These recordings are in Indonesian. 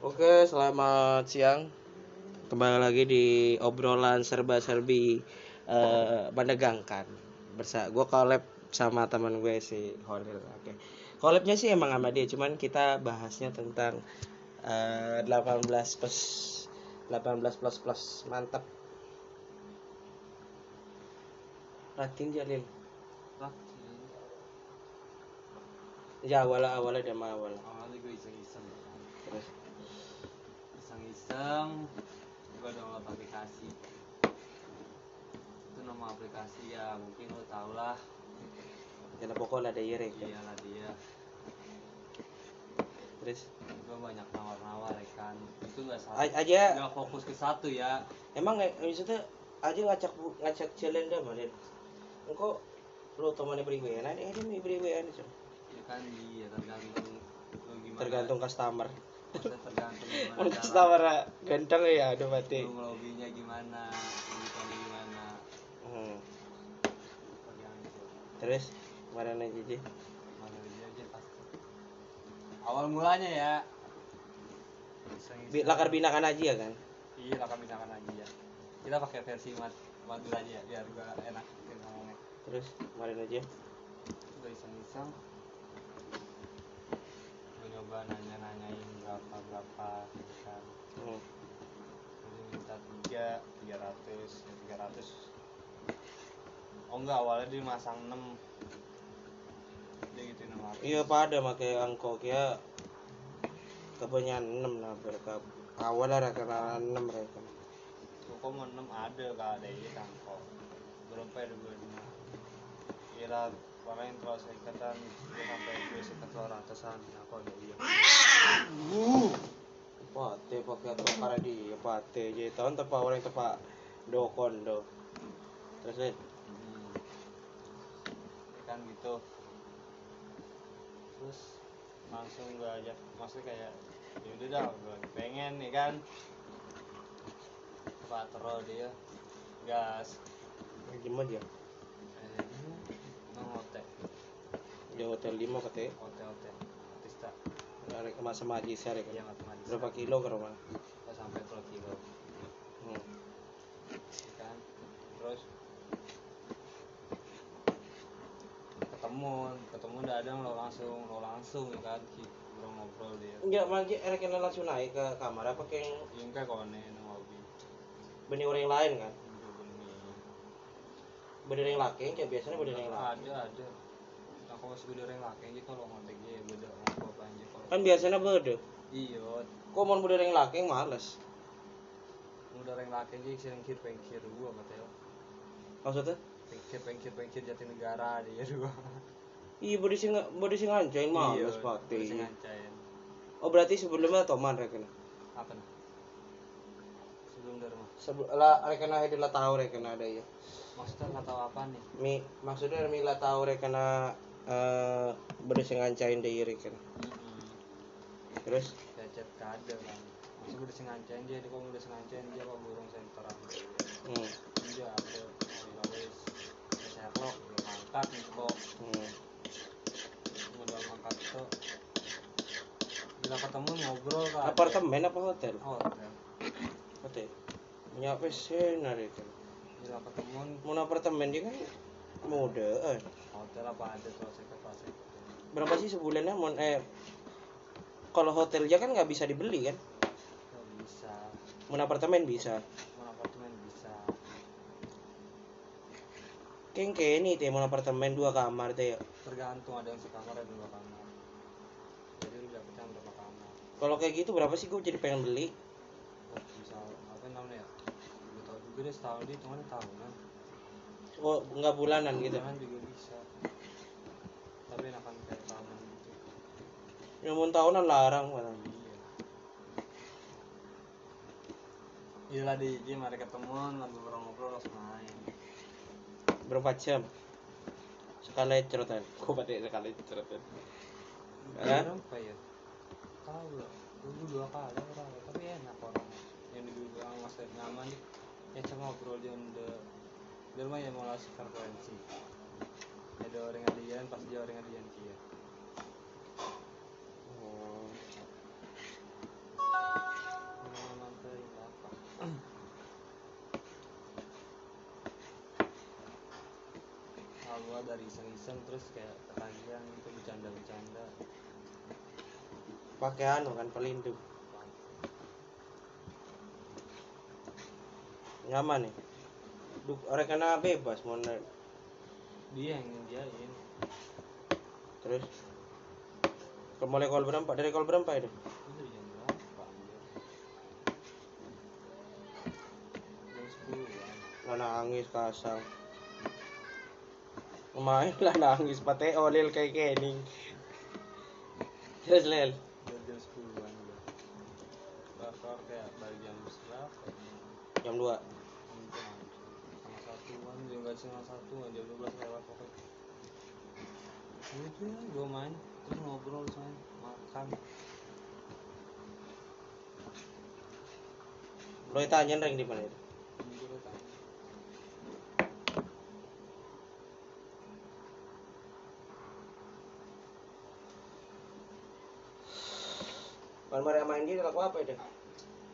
Oke, selamat siang. Kembali lagi di obrolan serba-serbi eh menegangkan. Bersa gue collab sama teman gue si Holil. Oke. Collabnya sih emang sama dia, cuman kita bahasnya tentang eh 18 plus 18 plus plus mantap. Ratin Jalil. Ya awalnya awalnya dia mah awal. awalnya gue iseng-iseng Terus iseng-iseng gue download aplikasi. Itu nama aplikasi ya mungkin lo tau lah. Jangan pokoknya ada Yerek. iyalah dia. Terus? Gue banyak nawar-nawar ya kan. Itu nggak salah. A- aja. Nggak fokus ke satu ya. Emang nggak maksudnya aja ngacak ngacak jalan dah engkau lu temannya beriwean ada ada nih beriwean itu ya kan iya tergantung lo tergantung customer Cara customer ganteng ya aduh mati. Lo ngelobinya gimana gimana. Hmm. terus mana aja pasti awal mulanya ya. Bi- lakar binakan aja ya kan? Iya lah kami aja ya. Kita pakai versi mat madura aja ya biar gua enak ngomongnya terus mana aja? Gue iseng-iseng nyoba nanya-nanyain berapa berapa gitu kan hmm. jadi minta tiga tiga ratus ya tiga ratus. Oh enggak awalnya dia masang enam. Dia gitu enam ratus. Iya pada pakai angkok ya. Kebanyakan enam lah berkap awalnya reka enam mereka. Kok mau enam? Ada kak ada iya kan kok berapa ada gue lima? Kira paling terus ikatan gue sampai gue sekitar dua ratusan aku ada iya pate pakai atau para di pate jadi tahun tepa orang tepa do terus eh. Hmm. Ya kan gitu. Terus langsung gue ajak maksudnya kayak ya udah dah gue pengen nih kan. Patro dia gas. Gimana dia eh, nang hotel di hotel lima katanya. Hotel hotel. Ada kemas sama Haji Syarif iya kan berapa kilo ke rumah? Nggak sampai 10 kilo. Hmm. ya kan? Terus? Ketemu ketemu dadang lo langsung lo langsung ya kan? Ngobrol ngobrol dia. Enggak mangki era kena langsung naik ke kamar apa kayak yang kayak kone nang hobi benih orang yang lain kan? Udah benih benih yang laki kayak biasanya benih yang laki. Ada ada aku masih beda orang laki aja kalau ngontek dia beda apa apa aja kalau kan biasanya beda. Iya. Kok mau benih yang laki males? Udah orang laki aja sering kir pengkir gua katanya maksudnya? Pengkir pengkir pengkir jati negara dia dua. Iya bodi sing bodi sing ngancain males Iya, terus ngancain oh berarti sebelumnya toman rekena apa nih? Sebelum dari mah sebelum lah rekena lah tahu rekena ada ya maksudnya nggak tahu apa nih? Mi maksudnya mila tahu rekena eh bodi sing ngancain deh rekena terus? Cecet kada kan? Masih udah sengajain dia dia kok udah sengajain dia kok burung center hmm. dia ada wes Sherlock belum angkat nih kok. Hmm. udah angkat tuh bila ketemu ngobrol kan apartemen apa hotel? Hotel. Hotel. Punya PC nari kan? Bila ketemu mau apartemen dia kan muda eh. Hotel apa ada tuh saya ke pas berapa sih sebulannya mon? Eh kalau hotelnya kan nggak bisa dibeli kan? Nggak bisa. Mau apartemen bisa. Mau apartemen bisa. Keng kayak ini teh mau apartemen dua kamar teh. Tergantung ada yang sekamar ada dua kamar. Jadi lu dapetnya berapa kamar? Kalau kayak gitu berapa sih gue jadi pengen beli? Oh, bisa apa namanya ya? Gue tau juga deh setahun dia cuman tahunan oh nggak bulanan gitu. Bulanan juga bisa. Tapi enakan kayak tahunan gitu. Mau tahunan larang malah. iya. Lah di IG mari ketemuan lagi ngobrol-ngobrol langsung main. Berapa jam? Sekali cerotan. Gue pada sekali cerotan? Berapa ya? Tahu lah. Dulu dua kali orang tapi enak orang. Yang di bilang mas nyaman. Nih ya cuma ngobrol dia di rumah mau mengelola frekuensi. Ada orang ngadian pasti orang adian dia ya. oh. Mantai apa awal dari iseng-iseng terus kayak ketagihan itu bercanda-bercanda. Pakai anu kan pelindung nyaman nih orang kena bebas mau naik. dia yang ngerjain. Terus? Ke mulai call berapa dari call berapa itu lah nangis kasang main lah nangis. Pate olil kayak kening terus lel jam jam sepuluhan gua bakar kayak balik jam berapa? Jam 2 sama satuan dia nggak setengah satu jam dua belas lewat pokoknya. Itu ya gue main terus ngobrol main makan. Lo tanya reng di mana itu? Kalau mereka main gitu laku apa itu?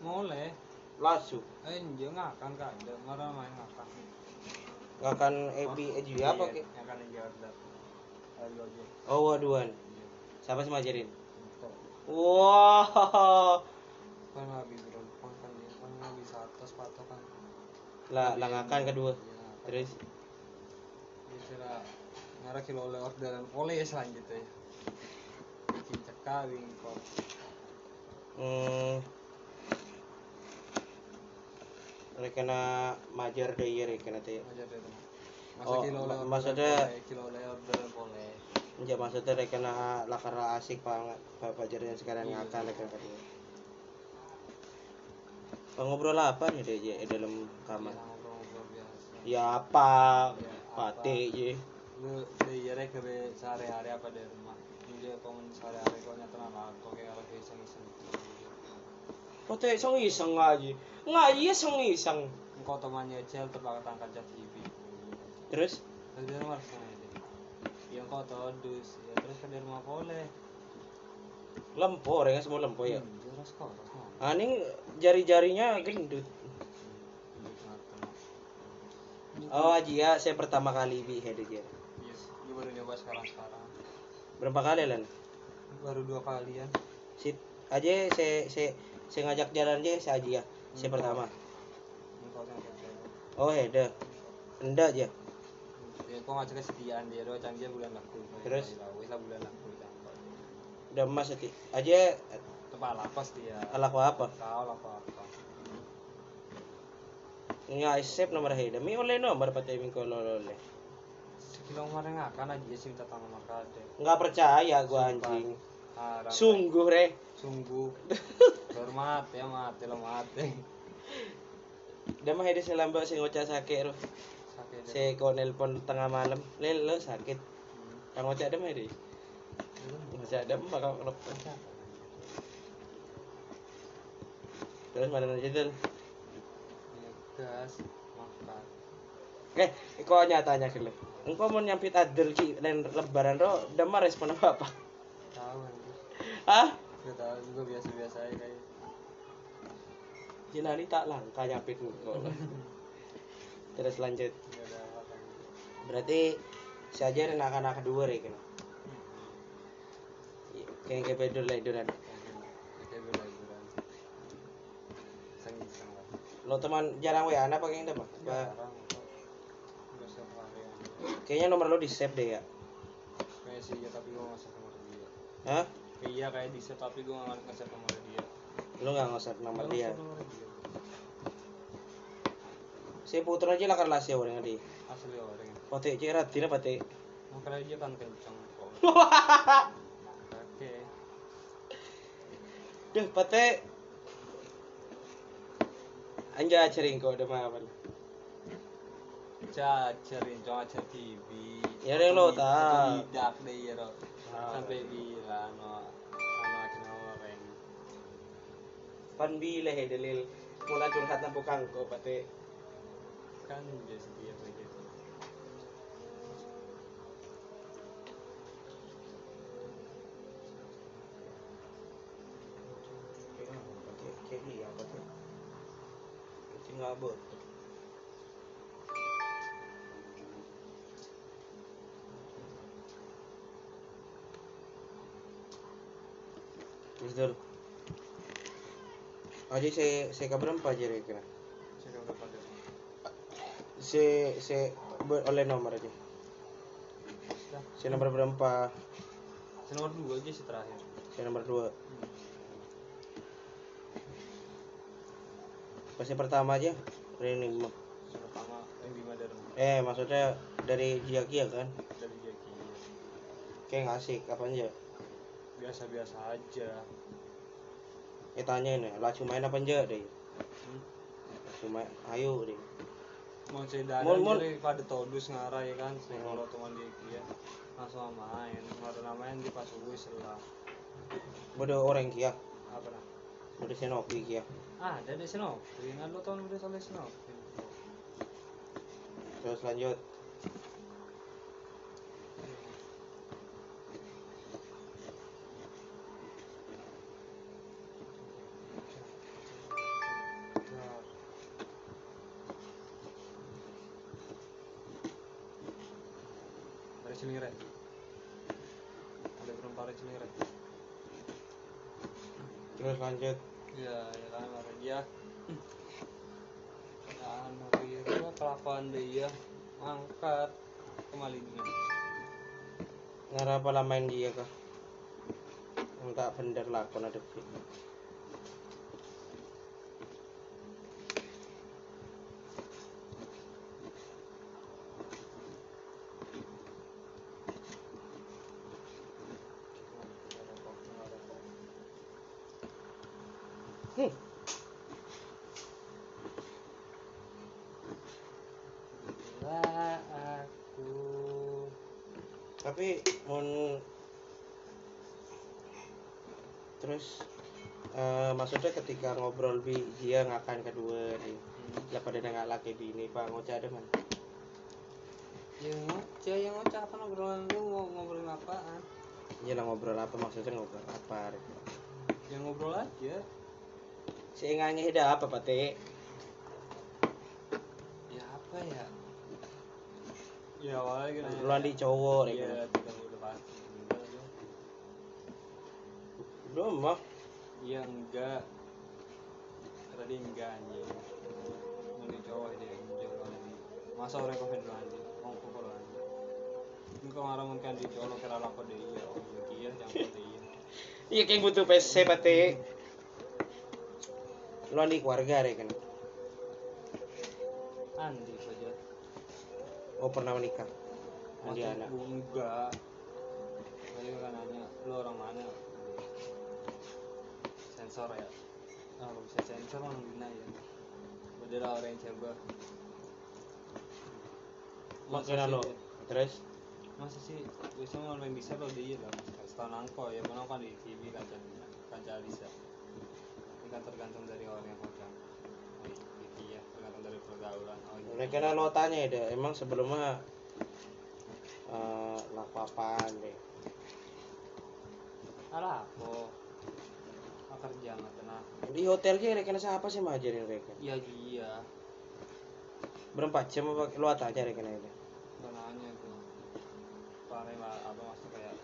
mulai Lasu. eh dia ngakan kak. Ada marah main ngakan akan Ebi Eji apa ke? ngakan ayo aja Oh waduan. Siapa sih majarin? kok Wah. kan habis berapa kan dia kan habis satu sepatu kan Lah langakan kedua. Iya, Terus kira ngarah kilo oleh orderan oleh selanjutnya bikin cekak wingkop hmm, mereka kena majar deh ya kena teh. Oh, maksudnya- Ya maksudnya mereka kena lakar asik banget pajar yang sekarang Iya. ngakal mereka kedua. Oh, ngobrol apa nih deh ya dalam kamar? Ya, Ya apa? Ya, Pate ya. lu di yere kere sehari-hari apa di rumah dia komen sehari-hari kau nyata nama kau kayak kalau iseng-iseng Pate iseng iseng aja. Nggak iya engkau temannya cel terpakai tangkat cat TV Terus dia rumah ya engkau todus ya terus ke di rumah boleh lempor ya semua lempor ya. Hmm, terus mau Aning jari-jarinya gendut. Oh Aji ya, saya pertama kali bi head aja. Yes, gue baru nyoba sekarang-sekarang. Berapa kali lan? Baru dua kalian. Si aja saya saya saya ngajak jalan aja saya Aji ya. Saya pertama. Yang kayak Oh head. Enggak aja. Ya, kau ngajak kesetiaan dia doang, canggih bulan laku. Terus? Wis lah bulan laku. Udah emas seti. Aja Kepala pas dia. ala ko apa? Kau lah apa-apa. Nga isep nomor head. Mi oleh nomor pati mi ko lolole. Sekilo kemarin ngakan aja sih minta tangan makade. Enggak percaya gua anjing. Sungguh re. Sungguh. Hormat ya mati lo mati. Udah mah head selamba sing ngocak sakit deh. Saya ko nelpon tengah malam. Lel lo sakit. Hmm. Kang ngocak dem head. Ngocak dem bakal telepon. Terus mana aja tuh? Ya, gas makan. Eh, kok nyatanya gitu. Engkau mau nyampit adel ki dan lebaran ro, udah mah respon apa apa? Tahu anjir. Gak tahu juga biasa-biasa aja kayak. Jinani tak langka nyampit engkau. Terus lanjut. Berarti saja anak-anak kedua re kena. Kayak kayak lah. Kayak. Iseng-iseng lah. Lo teman jarang wa anak pakai yang apa? Jarang. Kayaknya nomor lo di save deh ya. Kayak sih ya tapi gue nge nomor dia. Hah? Iya kayak di set tapi gue nggak nge nomor dia. Lo nggak nge-save nomor dia. Si putra aja lah kelas ya orang di. Asli orang. Pate cerat tidak pate. Makanya dia kan kenceng kok. Oke. Duh, pate. Anja cering kau udah mah apa? Cacerin, cuma TV. Ya, deh, lo tahu. Tidak deh ya. Sampai bilang no, anu akhirnya orang. Pan bila he dalil mula curhat na bukang ko pati Kan dia begitu. pati kaya iya pati kasi nga abot Dur aja saya saya kabar berapa aja kira Saya berapa saya saya ber- oleh nomor aja. Saya nomor berapa? Saya nomor dua aja sih terakhir. saya nomor dua. Pasti pertama aja training Saya pertama eh maksudnya dari Jiakia kan? Dari Jaki. kayak ngasih kapan aja Biasa-biasa aja. eh tanya ini lah cuma main apa aja deh Hmm. cuma ayo deh Mau dari jadi pada todus ngarah ya kan. Saya kalau teman dia kia langsung main. Baru main di pas wis lah. bodoh orang kia Apa nah? bodoh senopi kia Ah, ada di sini. Dengan lo tahun udah sampai sini. terus lanjut Ada celire. Ada berapa ada celire? terus lanjut Ya, ya kan ada dia. Nah, hari itu kelakuan dia angkat kemalingan. ngarah apa main dia kah enggak bener lakon ada film Hmm. Lah aku tapi mun terus eh, maksudnya ketika ngobrol bi dia ngakan kedua nih. Lah pada nggak laki bini pak ngoceh ada man? Yang ngoceh yang ngoceh. Apa ngobrolan? Lu mau ngobrolin apaan? Iya lah ngobrol apa? Maksudnya ngobrol apa gitu. yang ngobrol aja. Si nganya ada apa pate ya apa ya ya awalnya di cowok iya ya aja belum mah iya enggak. Tadi enggak anjing. Nanti cowok dia enggak anjing masa orang kau dulu anjing? Ngomong kalau anjing. Ini kau ngarang mungkin di cowok kira lapor deh iya oh iya jangan deh iya. Iya kayak butuh PC pate lu di keluarga deh kan. Andi oh pernah menikah? Maksud anak enggak tadi kan nanya lu orang mana? Sensor ya? Ah kalau bisa sensor mah bina ya. Beda orang yang coba maksudnya lo terus masa sih biasanya orang bisa lo dia lah. Setahun angko ya mana kan di TV kaca kaca bisa ini kan tergantung dari orang yang pegang oh, dari pergaulan oh iya emang sebelumnya eh laku apaan deh? alah apa? Ah, kerja nggak tenang? Di hotel sih rekan siapa sih ngajarin rekan? iya iya. Berempat jam apa? Lo tanya rekan itu? Nanya tuh. Paling lah apa maksudnya kayak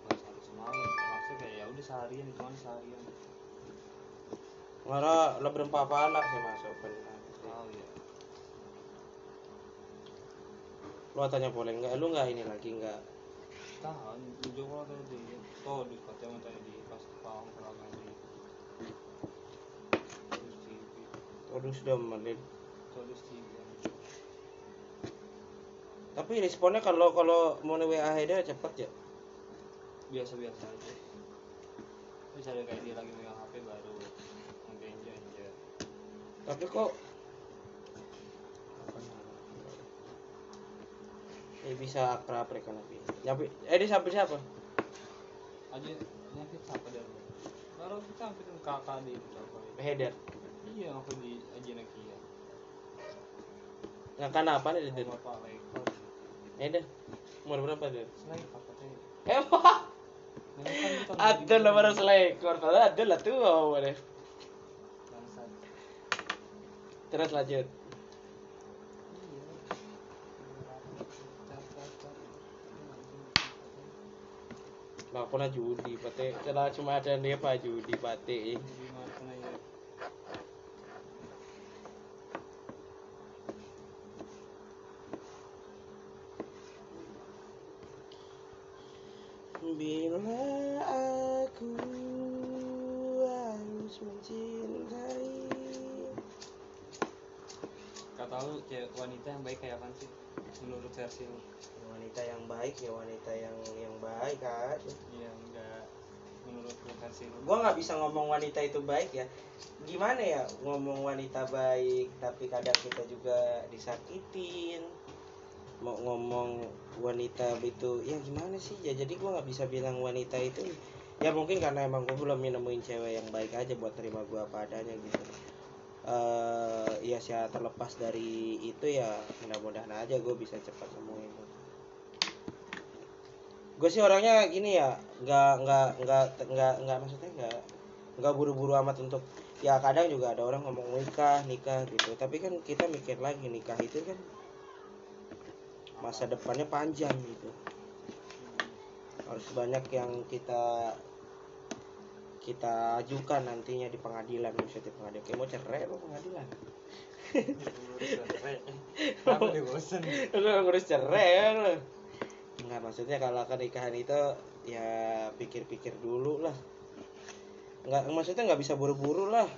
bukan satu semalam maksudnya kayak ya udah seharian cuman seharian Ngara lo apa lah sih masuk benar. tahu ya Lo tanya boleh nggak? Lu nggak ini lagi nggak? tahu jujur kalau tadi dia tahu di kota yang tadi di pas paham kalau di di Waduh sudah melin. terus di Tapi responnya kalau kalau mau WA Heda cepet ya. biasa biasa aja bisa ada kayak dia lagi megang HP baru Tapi kok Eh bisa akrab rekan tapi. Nyampe eh dia sampai siapa? aja nyakit siapa dia kalau kita hampir kakak di apa Heder. iya aku di aja nakia Ngakan apa nih? Bapak Lekor Heder. Umur berapa dia? selain apa teh Emang ada lah baru selekor, padahal ada lah tuh oh, boleh. bangsat Terus lanjut. Nah, pernah judi, pate. Celah cuma ada dia pak judi, pate. Bila wanita yang baik kayak apa sih? Menurut versi lu? Wanita yang baik ya wanita yang yang baik kan iya enggak. Menurut lu versi lu? Gua nggak bisa ngomong wanita itu baik ya. Gimana ya ngomong wanita baik tapi kadang kita juga disakitin? Mau ngomong wanita itu ya gimana sih? Ya jadi gua nggak bisa bilang wanita itu ya mungkin karena emang gua belum nemuin cewek yang baik aja buat terima gua apa adanya gitu eh ya sih terlepas dari itu ya mudah-mudahan aja gue bisa cepat nemuin gue sih orangnya gini ya nggak nggak nggak nggak nggak maksudnya nggak nggak buru-buru amat untuk ya kadang juga ada orang ngomong nikah nikah gitu. Tapi kan kita mikir lagi nikah itu kan masa depannya panjang gitu. Harus banyak yang kita kita ajukan nantinya di pengadilan. Misalnya di pengadilan. Kayak mau cerai lo pengadilan? Kenapa lo ngurus cerai lo nggak maksudnya kalau pernikahan itu ya pikir-pikir dulu lah. Nggak maksudnya nggak bisa buru-buru lah.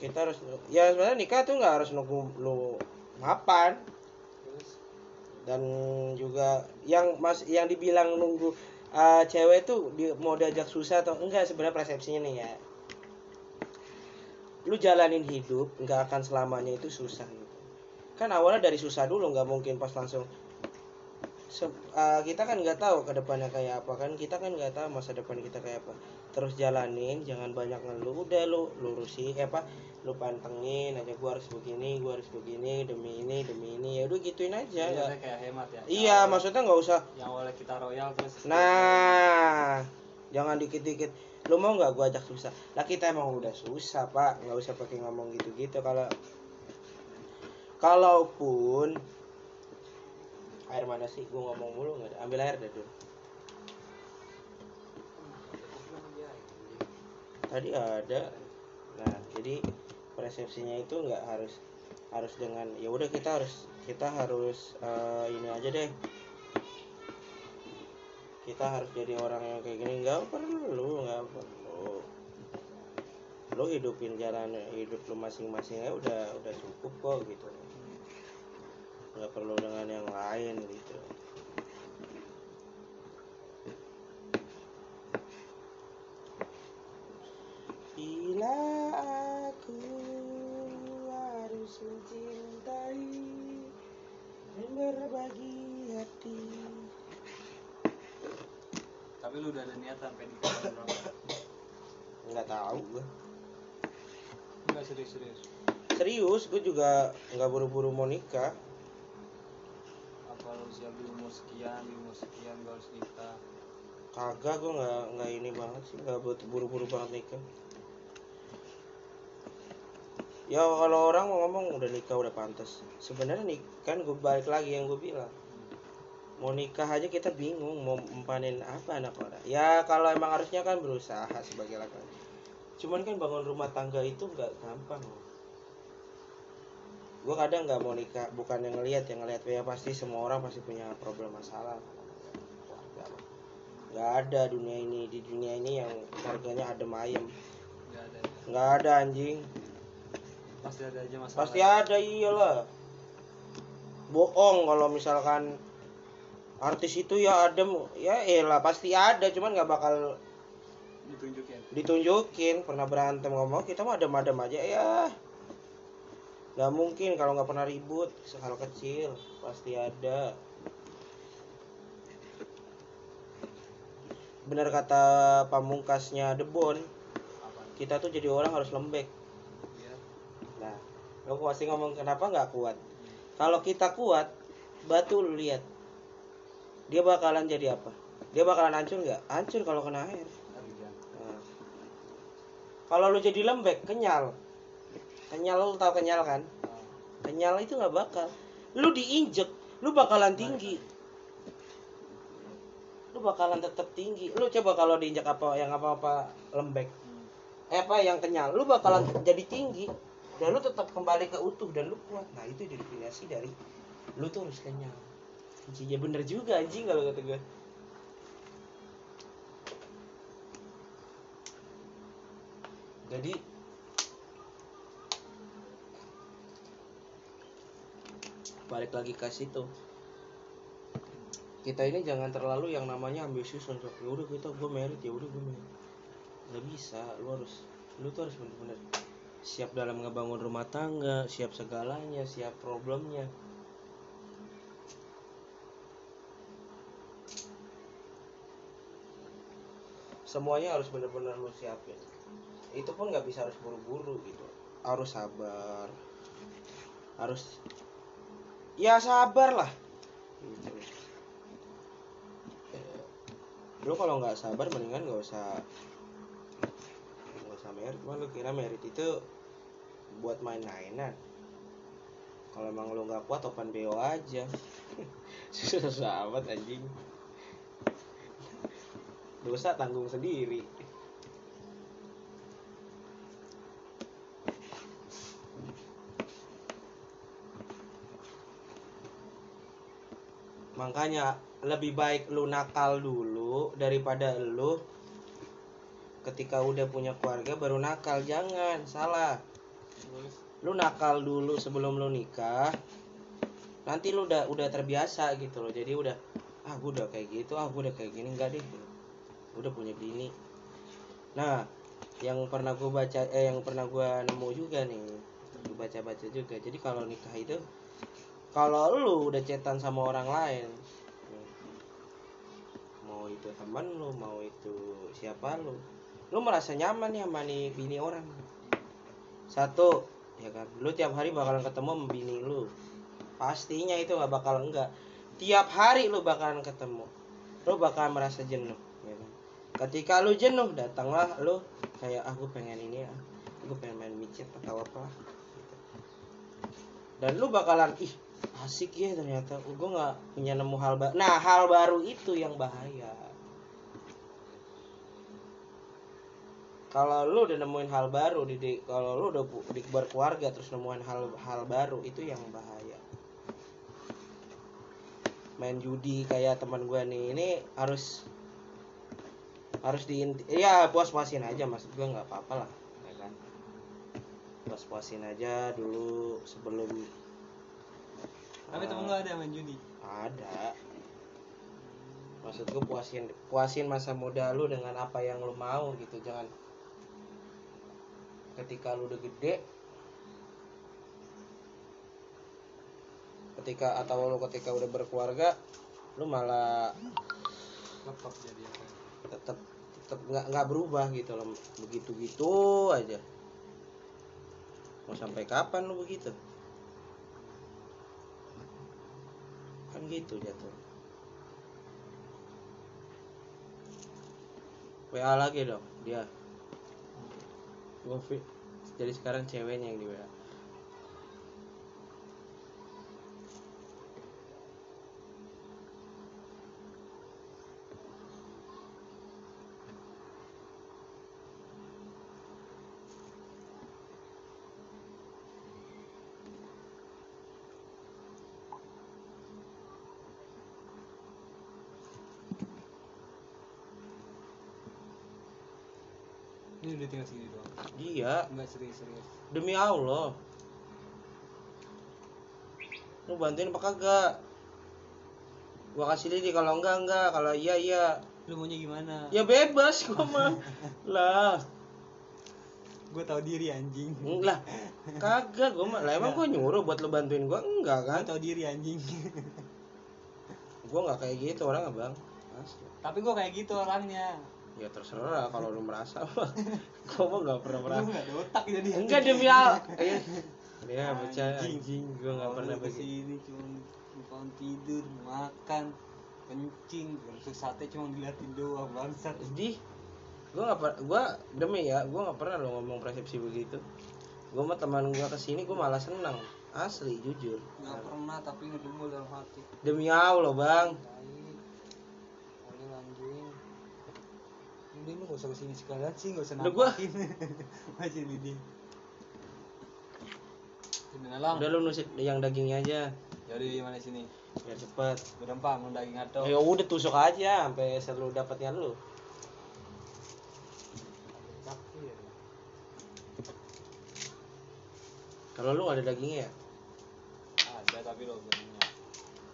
Kita harus ya sebenarnya nikah tuh nggak harus nunggu lu mapan. Terus? Dan juga yang mas yang dibilang nunggu uh, cewek tuh di, mau diajak susah atau enggak sebenarnya persepsinya nih ya. Lu jalanin hidup nggak akan selamanya itu susah gitu. Kan awalnya dari susah dulu nggak mungkin pas langsung Se- uh, kita kan nggak tahu ke depannya kayak apa kan? Kita kan nggak tahu masa depan kita kayak apa. Terus jalanin jangan banyak ngeluh. Udah lu lurusin eh apa? Lu pantengin aja gua harus begini gua harus begini demi ini demi ini. Ya udah gituin aja. Iya, nggak- kayak hemat ya. iya maksudnya nggak usah. yang awalnya kita royal terus. Nah, jangan dikit-dikit. Lu mau nggak gua ajak susah? Lah kita emang udah susah, Pak. Nggak usah pakai ngomong gitu-gitu. Kalau kalaupun air mana sih? Gua ngomong mulu nggak ada. Ambil air deh dulu. Tadi ada. Nah, jadi persepsinya itu nggak harus harus dengan ya udah kita harus kita harus eh, ini aja deh kita harus jadi orang yang kayak gini nggak perlu nggak perlu lo hidupin jalan hidup lo masing-masing aja udah udah cukup kok gitu nggak perlu dengan yang lain gitu. Bila aku harus mencintai dan berbagi hati. Tapi lu udah ada niat sampai di berapa nggak tahu gue enggak serius serius. Serius gue juga nggak buru-buru mau nikah apa lu siap di umur sekian di umur sekian gak harus nikah kagak gue nggak nggak ini banget sih nggak buat buru-buru banget nikah. Ya kalau orang mau ngomong udah nikah udah pantas. Sebenarnya nih kan gue balik lagi yang gue bilang. Mau nikah aja kita bingung mau empanin apa anak orang. Ya kalau emang harusnya kan berusaha sebagai laki-laki. Cuman kan bangun rumah tangga itu nggak gampang gue kadang nggak mau nikah bukan yang ngelihat yang ngelihat ya pasti semua orang pasti punya problem masalah. Keluarga nggak ada dunia ini di dunia ini yang harganya adem ayem nggak ada. Nggak ada anjing. Pasti ada aja masalah. Pasti ada iyalah. Bohong kalau misalkan artis itu ya adem. Ya elah pasti ada cuman nggak bakal ditunjukin. ditunjukin. Pernah berantem ngomong kita mah adem-adem aja ya nggak mungkin kalau nggak pernah ribut hal kecil pasti ada. Benar kata pamungkasnya Debon kita tuh jadi orang harus lembek. Nah lo pasti ngomong kenapa nggak kuat? Kalau kita kuat batu lu lihat. Dia bakalan jadi apa? Dia bakalan hancur nggak? Hancur kalau kena air. Nah. Kalau lu jadi lembek, kenyal. Kenyal lu tahu kenyal kan? Kenyal itu nggak bakal. Lu diinjek, lu bakalan tinggi. Lu bakalan tetap tinggi lu coba kalau diinjak apa yang apa apa lembek eh apa yang kenyal lu bakalan jadi tinggi dan lu tetap kembali ke utuh dan lu kuat nah itu definisi dari lu tuh harus kenyal anjing ya bener juga anjing kalau kata gue jadi balik lagi ke situ. Kita ini jangan terlalu yang namanya ambisius untuk ya udah kita gue merit ya udah gue merit. Nggak bisa lu harus lu tuh harus bener-bener siap dalam ngebangun rumah tangga siap segalanya siap problemnya. Semuanya harus bener-bener lu siapin. Itu pun nggak bisa harus buru-buru gitu. Harus sabar. Harus ya sabar lah lu kalau nggak sabar mendingan nggak usah nggak usah merit. Lu kira merit itu buat main-mainan. Kalau emang lu nggak kuat open bo aja. Susah amat anjing. Dosa tanggung sendiri makanya lebih baik lu nakal dulu daripada lu ketika udah punya keluarga baru nakal. Jangan salah. Lu nakal dulu sebelum lu nikah nanti lu udah udah terbiasa gitu loh. Jadi udah ah gue udah kayak gitu ah gue udah kayak gini. Enggak deh. Udah punya bini. Nah yang pernah gue baca eh yang pernah gue nemu juga nih gue baca baca juga. Jadi kalau nikah itu kalau lu udah cetan sama orang lain mau itu teman lu mau itu siapa lu lu merasa nyaman ya sama nih bini orang. Satu ya kan lu tiap hari bakalan ketemu sama bini lu. Pastinya itu nggak bakal enggak. Tiap hari lu bakalan ketemu. Lu bakalan merasa jenuh ya kan. Ketika lu jenuh datanglah lu kayak aku pengen ini ya aku pengen main micet atau apa dan lu bakalan ih asik ya ternyata. Gue nggak punya nemu hal baru nah hal baru itu yang bahaya. Kalau lu udah nemuin hal baru di, kalau lu udah di berkeluarga terus nemuin hal hal baru itu yang bahaya. Main judi kayak teman gua nih ini harus harus di ya puas puasin aja maksud gua nggak apa-apa lah ya kan? Puas puasin aja dulu sebelum tapi temen lu ada yang main judi? Ada. Maksud gue puasin puasin masa muda lu dengan apa yang lu mau gitu. Jangan ketika lu udah gede ketika atau lu ketika udah berkeluarga lu malah laptop jadi apa? tetap tetap nggak nggak berubah gitu loh. Begitu gitu aja. Mau sampai kapan lu begitu kan gitu jatuh WA lagi dong dia. Fi- jadi sekarang ceweknya yang di WA tinggal segini doang? Iya. Enggak serius serius demi Allah. Lu bantuin apa kagak? Gua kasih lidi kalau enggak enggak. Kalau iya iya. Lu maunya gimana? Ya bebas gua mah. Lah. Gue tahu diri anjing. Lah kagak. Gua mah lah emang gua nyuruh buat lu bantuin gua? Enggak kan? Tahu diri anjing. Gua nggak kayak gitu orang abang Asli. tapi gue kayak gitu orangnya ya terserah kalau lu merasa. Mah gua mah nggak pernah merasa. Nggak ada otak jadi enggak demi Allah. Eh, ya baca Anjing. anjing. Gua nggak pernah begitu. sini cuma numpang tidur makan kencing. Terus sate cuma diliatin doang bangsat. Di gue nggak per gue demi ya gue nggak pernah lo ngomong persepsi begitu. Gue mah teman gue ke sini gue malah seneng asli jujur. Nggak pernah tapi ngedumul dalam hati. Demi allah bang Tai. boleh lah anjing Mending lu gak usah ke sini sekalian sih, gak usah Udah gua- nampakin Masih Sini nalang Udah lu nusit yang dagingnya aja Jadi di mana sini? biar cepet. Berempang, mau daging atau Ya udah tusuk aja sampai selalu dapatnya lu. Kalau lu ada dagingnya ya? Ada tapi lo punya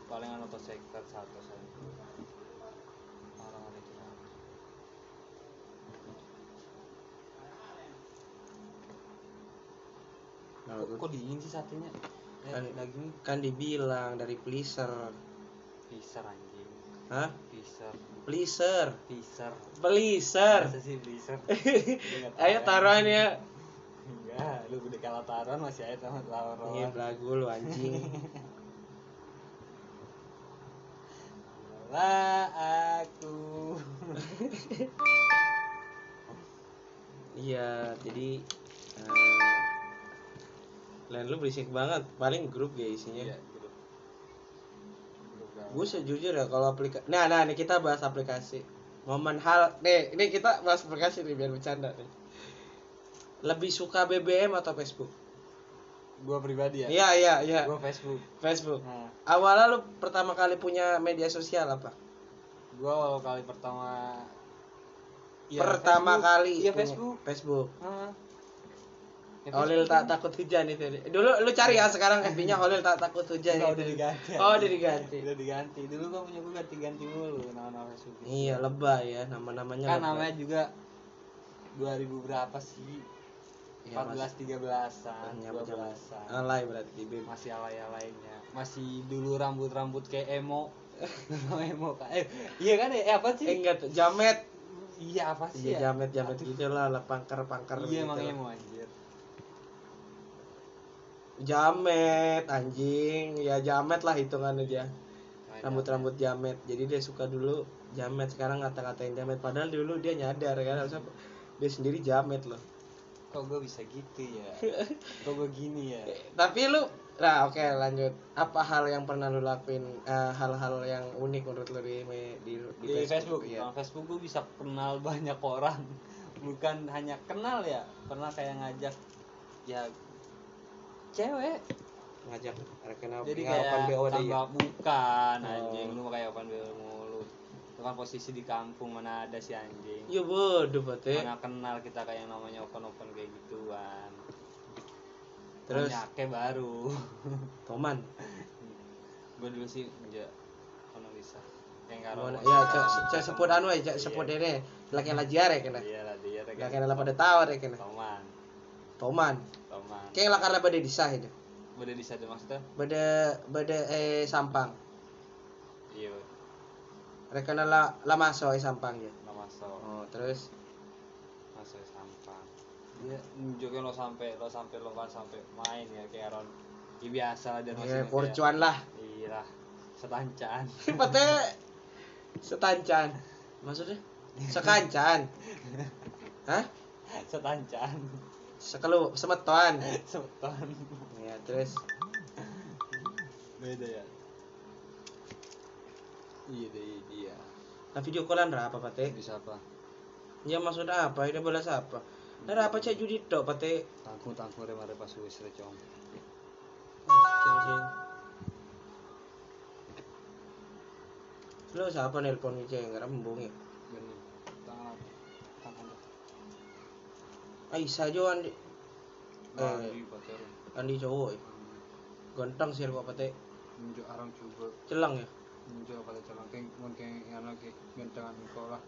Palingan otot sekat satu saya Orang ada kira Nah, kok, kok dingin sih satunya? Eh, Kan- daging kan dibilang dari pleaser. Piser anjing Hah? Pleaser. Piser Pleaser. Masa sih? Ayo taruhannya. Enggak, lu udah kalah taruhan masih aja sama taruhan Ini belagu lu anjing. Lah aku Iya, jadi eh, lain lu berisik banget. Paling grup ya isinya. Iya. Grup. Gue sejujurnya kalau aplikasi Nah, nah, nih kita bahas aplikasi. Momen hal nih, ini kita bahas aplikasi nih biar bercanda nih. Lebih suka BBM atau Facebook? Gua pribadi ya. Iya, iya, iya. Gua Facebook. Facebook. Nah, Awalnya lu pertama kali punya media sosial apa? gua awal kali pertama Iya, pertama Facebook. kali Iya, punya- Facebook. Facebook. Ya, Holil tak takut hujan itu. Dulu lu cari ya sekarang FB-nya Holil tak takut hujan. Enggak, itu. udah diganti. Oh, udah diganti. Udah diganti. Dulu gua punya gua ganti-ganti mulu nama-nama Facebook. Iya, lebay ya nama-namanya. Kan lebay. namanya juga 2000 berapa sih? Iya, 14 13-an, Hanya 12-an. Alay berarti Bim. Masih alay-alaynya. Masih dulu rambut-rambut kayak emo. emo kan. Eh, iya kan ya? Eh, apa sih? Eh enggak jamet. Iya apa sih Iya, ya? jamet jamet gitu lah, lah pangker-pangker Iya gitu. emang emo anjir. Jamet anjing, ya jamet lah hitungannya dia. Rambut-rambut jamet. Jadi dia suka dulu jamet, sekarang ngata-ngatain jamet padahal dulu dia nyadar kan harusnya dia sendiri jamet loh. Kok gue bisa gitu ya? Kok gue gini ya? Tapi lu Nah, oke lanjut. Apa hal yang pernah lu lakuin? eh, hal-hal yang unik menurut lu di me- di, Di, Facebook, Iya. Nah, Facebook gue bisa kenal banyak orang. Bukan hanya kenal ya, pernah kayak ngajak ya cewek. Ngajak rekan Jadi open kayak BO deh ya. tambah bukan Oh. anjing lu kayak open BO mulu. Itu kan posisi di kampung mana ada si anjing. Ya bodoh berarti. Mana kenal kita kayak yang namanya open-open kayak gituan. Terus Nyake baru. Toman. gue dulu sih enggak kono bisa. Ya, cek cek sebut anu aja, cek sebut ini. Laki lajiare kena. Iya lah dia Lah kena lah pada tawar ya kena. Toman, Toman. Toman. Kayak lah pada disah itu. Boleh di sana maksudnya? Beda beda eh sampang. Iya, Rekana la la maso eh sampang ya. lo masuk, Oh, terus masuk sampah. Dia nunjukin lo sampai lo sampai lo kan sampai main ya kayak Ron. Ya biasa lah dia ya maksudnya forcuan lah. Iya lah, setancan. Pate setancan. Maksudnya? Sekancan. Hah? setancan. Sekelu semeton. Setan. Ya, terus Beda ya. Iya deh dia. nah video callan ra apa pate? Bisa apa? Ya maksudnya apa? Ini balas apa? Nah, apa cek judi tok pate? Tangku tangku remare pas wis recong. Lo siapa nelpon yang rembung ya? Aisyah jo andi. Eh, andi cowok ya. Ganteng sih kok pate. Nunjuk arang coba. Celang ya. Nunjuk pada calon keng mon keng ana ke gentangan kau lah.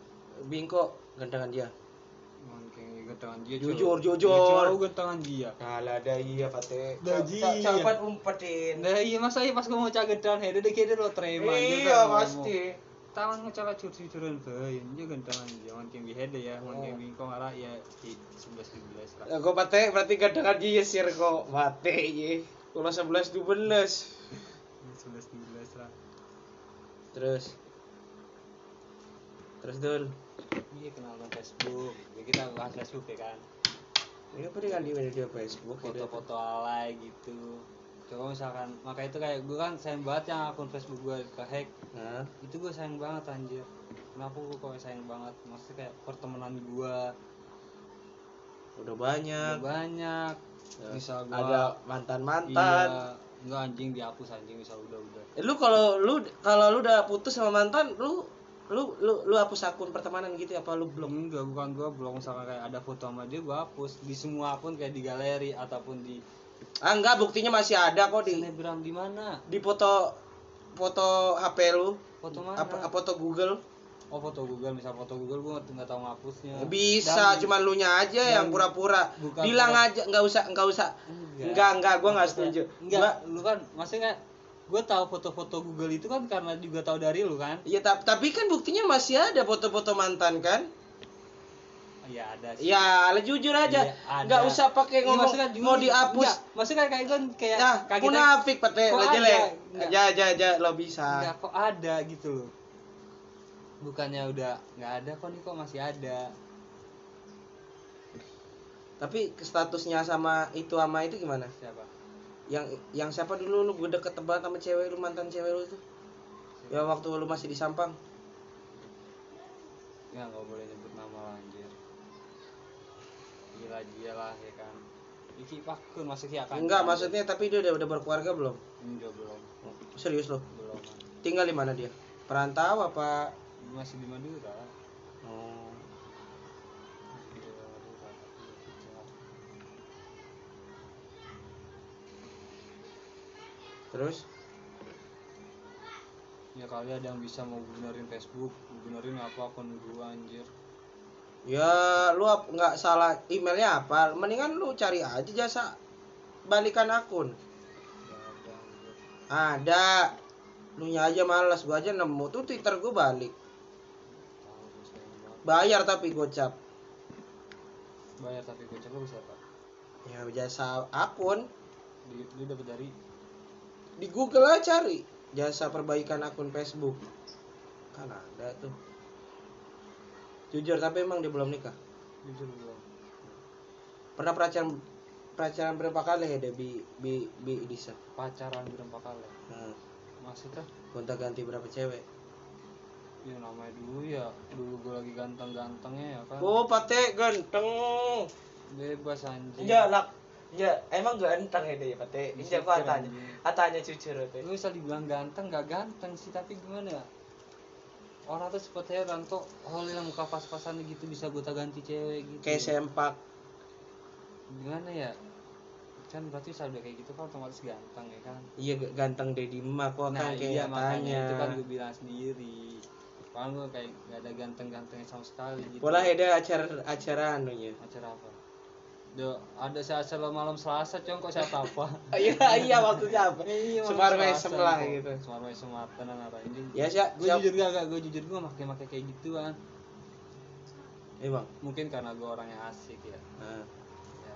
Bingko gantengan dia. Mon keng gentangan dia. Jujur, jujur. Cok, gentangan dia. Kalah dah iya pate. Dah, iya. Cepat umpetin. Nah iya masa iya pas gue mau caget down head udah kira lo terima Iya pasti. Tangan ngecala cursi curun bae, dia gentangan dia mon keng head ya, mon keng bingkong arah ya di sebelas sebelas lah. Ya, gue pate berarti gantengan dia sir kok mate ye. Kalau 11 12. Sebelas sebelas lah. Terus Terus dul. Iya kenal dengan Facebook. Ya, kita bahas Facebook ya kan. Ini apa dengan di media Facebook gitu. Foto-foto alay gitu. Coba misalkan maka itu kayak gue kan sayang banget yang akun Facebook gue kehack Nah, itu gue sayang banget anjir. Kenapa gue kok sayang banget? Maksudnya kayak pertemanan gue udah banyak. udah banyak. Ya, bisa gue Ada mantan-mantan. iya. Enggak anjing dihapus anjing bisa udah udah. Eh, Lu kalau lu kalau lu udah putus sama mantan, lu lu lu lu hapus akun pertemanan gitu apa lu belum? enggak bukan gue blok. Misalkan kayak ada foto sama dia gue hapus. Di semua akun kayak di galeri ataupun di Ah enggak, buktinya masih ada kok di snapgram di mana di foto foto HP lu. foto mana Apa foto Google? oh foto Google misal foto Google gue nggak tahu ngapusnya Bisa, Dan- cuman lu nya aja yang pura-pura. Bilang pura- aja, nggak usah nggak usah. Enggak. Enggak, enggak, gua nggak setuju. Enggak, Gua- lu kan maksudnya gue tahu foto-foto Google itu kan karena juga tahu dari lu kan? Ya ta- tapi kan buktinya masih ada foto-foto mantan kan? Iya ada sih. Ya, lah jujur aja. Nggak usah pakai ngomong maksudnya mau dihapus. enggak, maksudnya kayak kayak kan kayak Nah, kayak munafik Kok lo jelek. Ja ja ja lo bisa. enggak kok ada gitu loh. Bukannya udah nggak ada kok nih kok masih ada. Tapi statusnya sama itu sama itu gimana? Siapa? Yang yang siapa dulu lu gue deket banget sama cewek lu mantan cewek lu tuh? Ya waktu lu masih di Sampang. Ya nggak boleh nyebut. Gila dia lah ya kan. Iki pakun masuk ya kan? Enggak, maksudnya tapi dia udah, udah berkeluarga belum? Enggak belum. Serius lo? Belum. Tinggal di mana dia? Perantau apa? Masih di Madura. Oh. Masih di Madura. Terus? Ya kali ada yang bisa mau benerin Facebook, benerin apa akun gua anjir. Ya lu nggak salah emailnya apa? Mendingan lu cari aja jasa balikan akun. Ada. Lu nya aja malas, gua aja nemu tuh Twitter gua balik. Bayar tapi gocap. Bayar tapi gua coba bisa apa? Ya jasa akun Di, lu dapet dari di Google aja cari jasa perbaikan akun Facebook. Kan ada tuh. Jujur tapi emang dia belum nikah. jujur belum. Pernah pacaran pacaran berapa kali ya dia bi bi bi Disa? Pacaran berapa kali? Nah, Maksudnya? gonta ganti berapa cewek? Ya namanya dulu ya, dulu gua lagi ganteng-gantengnya ya kan. Oh, pate ganteng. Bebas anjing. Ya, lak. Ya, emang ganteng ya dia, pate. Injak Jujur, gua tanya. Atanya jujur, pate. Gue bisa dibilang ganteng, gak ganteng sih, tapi gimana ya? Orang tuh sempet heran kok, oh yang muka pas-pasan gitu bisa gue ganti cewek gitu. Kayak sempak. Gimana ya? Kan berarti udah kayak gitu kan otomatis ganteng ya kan? Iya, ganteng Dedi Mak kok nah kan iya makanya itu kan gue bilang sendiri. Kalau gue kayak gak ada ganteng-gantengnya sama sekali gitu. Pola ada acara acara anunya. Acara apa? Do, ada si acara malam Selasa, cong kok saya apa? Iya, iya maksudnya apa? Iya, Semar mesem lah gitu. Semar mesem tenan apa ini? Ya, siap, gue jujur gak, gue jujur gue pakai kayak gituan. Emang. Mungkin karena gue orangnya asik ya. Ya.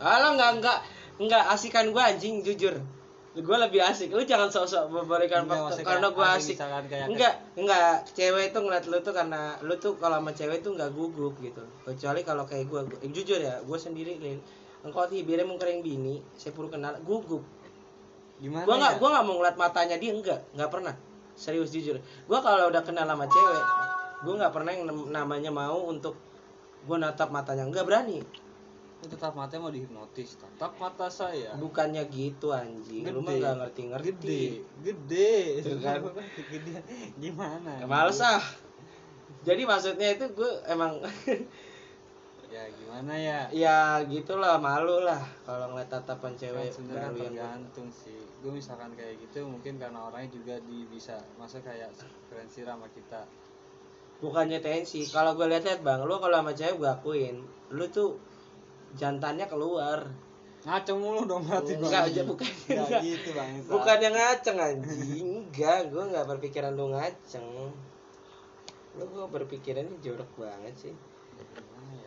Alah enggak enggak enggak asikan gua anjing jujur. Gua lebih asik. Lu jangan sok-sok memberikan fakta maksudnya karena ada asik. Enggak, enggak. Cewek itu ngeliat lu tuh karena lu tuh kalau sama cewek tuh enggak gugup gitu. Kecuali kalau kayak eh, jujur ya, gua sendiri. Engkau tibirnya mau kering bini, saya puru kenal gugup. Gimana Gua nggak ya? gua nggak mau ngeliat matanya dia enggak, enggak pernah. Serius jujur. Gua kalau udah kenal sama cewek, gua nggak pernah yang nam- namanya mau untuk gua natap matanya, enggak berani. Tetap mata mau dihipnotis. Tatap mata saya. Bukannya gitu anjing. Lu mah Gede. nggak ngerti-ngerti. Gede, gede. Tuh kan. Gede. Gimana? Ya, Males ah. Jadi maksudnya itu gue emang Ya gimana ya? ya gitulah malu lah kalau ngeliat tatapan Kan cewek sebenarnya baru yang tergantung sih. Gue misalkan kayak gitu mungkin karena orangnya juga di bisa masa kayak referensi sama kita. bukannya tensi. Kalau gue lihat-lihat bang, lu kalau sama cewek gue akuin, lu tuh jantannya keluar. Ngaco mulu dong berarti Bang. Enggak aja bukan Enggak enggak. gitu bang. Bukan yang ngaceng anjing. Enggak, gue nggak berpikiran lu ngaceng. Lu gue berpikirannya jorok banget sih. Gimana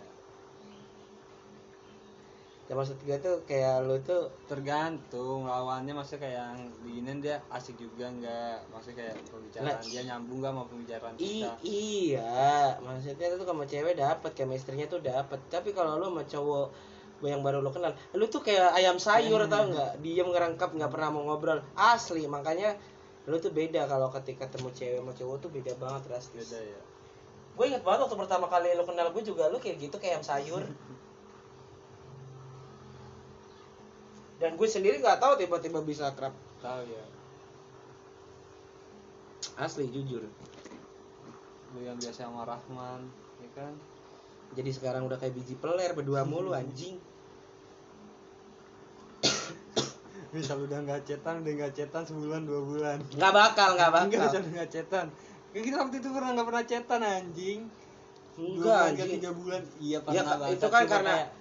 ya? Maksud gue tuh kayak lu tuh tergantung lawannya maksudnya kayak yang diginin dia asik juga enggak maksudnya kayak pembicaraan Nah, dia nyambung gak sama pembicaraan I kita? iya, maksudnya tuh sama cewek dapat chemistry-nya tuh dapat. Tapi kalau lu sama cowok yang baru lo kenal lu tuh kayak ayam sayur tau nggak? Diem ngerangkap nggak pernah mau ngobrol. Asli makanya lu tuh beda kalau ketika ketemu cewek sama cowok tuh beda banget drastis beda ya. Gue inget banget waktu pertama kali lu kenal gue juga lu kayak gitu kayak ayam sayur dan gue sendiri nggak tahu tiba-tiba bisa akrab tahu ya asli jujur. Lu yang biasa sama Rahman ya kan? Jadi sekarang udah kayak biji peler berdua mulu anjing. Bisa udah nggak cetan udah nggak cetan sebulan dua bulan. Nggak bakal nggak enggak bakal. Bisa lu nggak cetan. Kan kita waktu itu pernah nggak pernah cetan anjing. Dua enggak bulan, anjing. tiga bulan. Iya Ya, pernah bangsat. itu kan karena- kayak-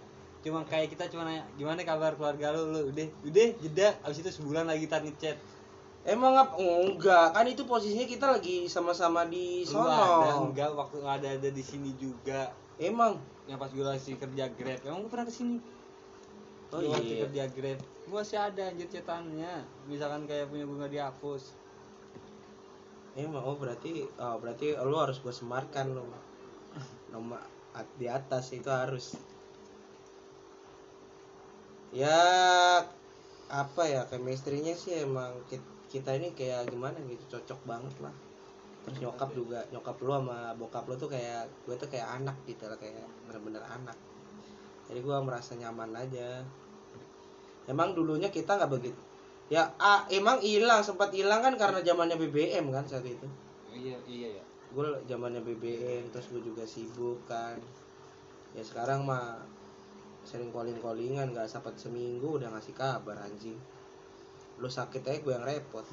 cuma kayak kita cuma nanya gimana kabar keluarga lu? Lu udah udah jeda. Abis itu sebulan lagi tar ngechat. Emang apa enggak. Kan itu posisinya kita lagi sama-sama di lu ada sono enggak. Waktu ada ada di sini juga. Emang? Yang pas gue lagi kerja grab. Emang gue pernah ke sini? Oh Gua waktu iya. kerja grab. Gue masih ada anjir cetannya misalkan kayak punya gue nggak dihapus. Emang oh berarti oh berarti lu harus gue semarkan lu nomor di atas itu harus ya apa ya chemistry-nya sih emang kit- kita ini kayak gimana gitu cocok banget lah. Terus nyokap juga nyokap lu sama bokap lu tuh kayak gue tuh kayak anak gitu lah kayak bener-bener anak. Jadi gue merasa nyaman aja. Emang dulunya kita nggak begitu. Ya ah, emang hilang sempat hilang kan karena zamannya BBM kan saat itu. Iya iya ya gue zamannya BBM terus gue juga sibuk kan. Ya sekarang mah sering calling callingan nggak sempat seminggu udah ngasih kabar anjing lu sakit aja gue yang repot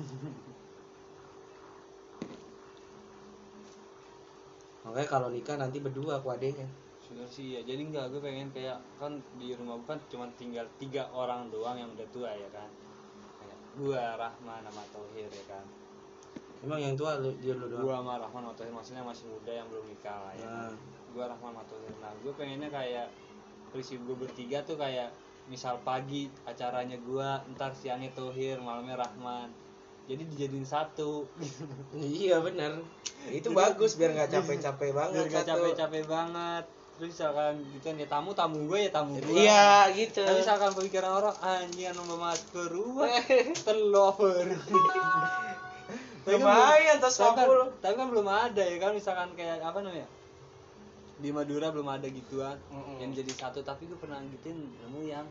makanya kalau nikah nanti berdua aku adenya Sudah sih ya, jadi enggak gue pengen kayak kan di rumah gue kan cuma tinggal tiga orang doang yang udah tua ya kan. Kayak gua Rahman sama Tohir ya kan. emang yang tua lu dia lu doang Gua sama Rahman sama Tohir maksudnya masih muda yang belum nikah lah ya. Nah. Gua Rahman sama Tohir. Nah, gue pengennya kayak prinsip gue bertiga tuh kayak misal pagi acaranya gua, ntar siangnya Tohir, malamnya Rahman. Jadi dijadiin satu. iya bener itu Jadi- bagus biar nggak capek-capek banget Biar gak satu. capek-capek banget. Terus misalkan gitu kan ya tamu tamu gue ya tamu gue. iya gitu Tapi misalkan pemikiran orang anjing anu masker wah telover. lumayan tas tapi kan, 50 tapi kan belum ada ya kan misalkan kayak apa namanya di Madura belum ada gituan Mm-mm. yang jadi satu tapi gue pernah gituin nemu yang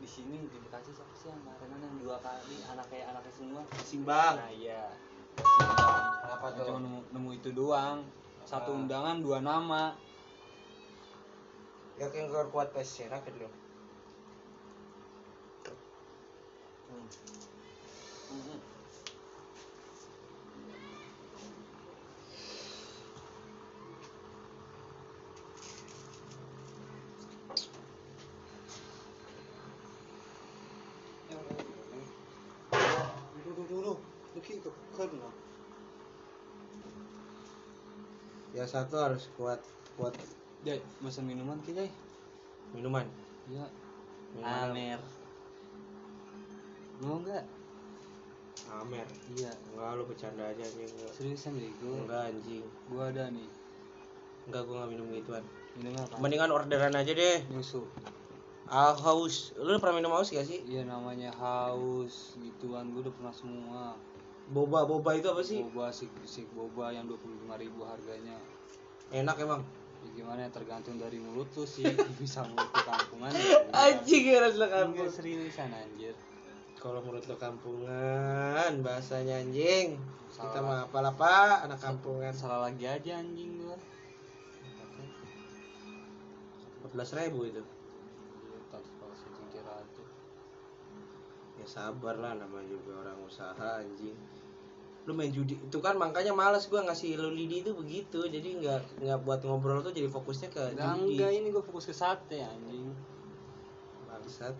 di sini di Bekasi siapa sih yang kemarin yang dua kali anak kayak anaknya semua simbang nah iya Simbang. Apa tuh? cuma nemu, nemu itu doang satu Ah. undangan dua nama yakin kau kuat pes ya dulu Hmm. Ya satu harus kuat kuat Jay, pesan minuman kita minuman Iya. Amer. Mau enggak? Amer Iya. enggak lu bercanda aja anjing enggak Seriusan bego. enggak anjing Gua ada nih. enggak gua nggak minum gituan Minum apa? mendingan orderan aja deh Nyusu. ah haus lu pernah minum haus gak sih Iya namanya haus gituan gua udah pernah semua. Boba boba itu apa sih Boba sik sik boba yang 25.000 harganya. enak emang Ya gimana ya tergantung dari mulut lu sih. Bisa mulut lu kampungan. ya anjing harus lo Enggak kampung seriusan anjir. kalau menurut lo kampungan bahasanya anjing kita Salah. mah apalah pak anak kampungan Salah lagi aja anjing gua. empat belas ribu itu Iya, ya sabar lah namanya juga orang usaha anjing lu main judi. Itu kan makanya males gua ngasih lu lidi itu begitu. Jadi nggak nggak buat ngobrol tuh jadi fokusnya ke Enggak, judi. enggak ini gua fokus ke sate anjing. bangsat.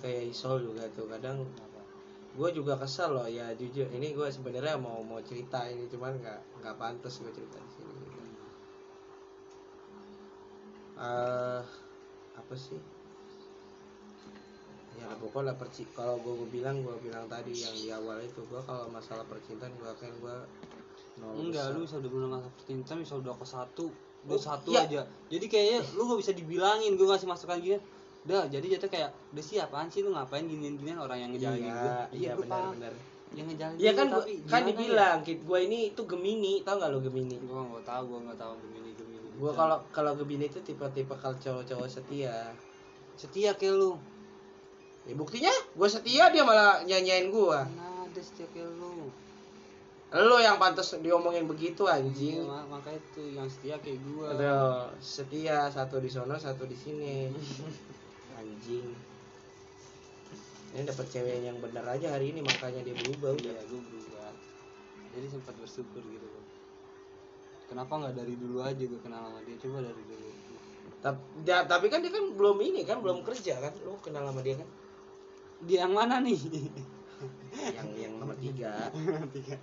Kayak isol juga tuh kadang gue juga kesel loh. Ya jujur ini gue sebenarnya mau mau cerita ini cuman nggak nggak pantas gue cerita di sini eh apa sih? Ya pokoknya perci kalau gue bilang gue bilang tadi yang di awal itu gue kalau masalah percintaan gue akan gue nol enggak besar. lu bisa udah masa percintaan bisa udah ke satu udah Oh, satu iya. aja. Jadi kayaknya lu gak bisa dibilangin gue ngasih masukan gini. Udah jadi jatuh kayak udah sih apaan sih lu ngapain ginian ginian orang yang ngejalanin iya gue iya benar benar. Yang ngejalanin Iya kan gua, tapi kan gimana dibilang kid gue ini itu Gemini tau gak lo Gemini? Ya? gua nggak tahu gua nggak tahu gemini gemini gue kalau kalau Gemini itu tipe-tipe kalau cowok-cowok setia. Setia kayak lu. Ya buktinya gue setia dia malah nyanyain gue mana ada setia kayak lu? Lo yang pantas diomongin begitu Iya, anjing mak- makanya itu yang setia kayak gua. Aduh, setia satu di sono satu di sini. Anjing. Ini dapat cewek yang bener aja hari ini makanya dia berubah udah. Iya gua berubah. Jadi sempat bersyukur gitu gua. Kenapa nggak dari dulu aja gua kenal sama dia? Coba dari dulu. Tapi, tapi kan dia kan belum ini kan belum kerja kan? Lo kenal sama dia kan? Dia yang mana nih? Yang yang nomor tiga. Tiga.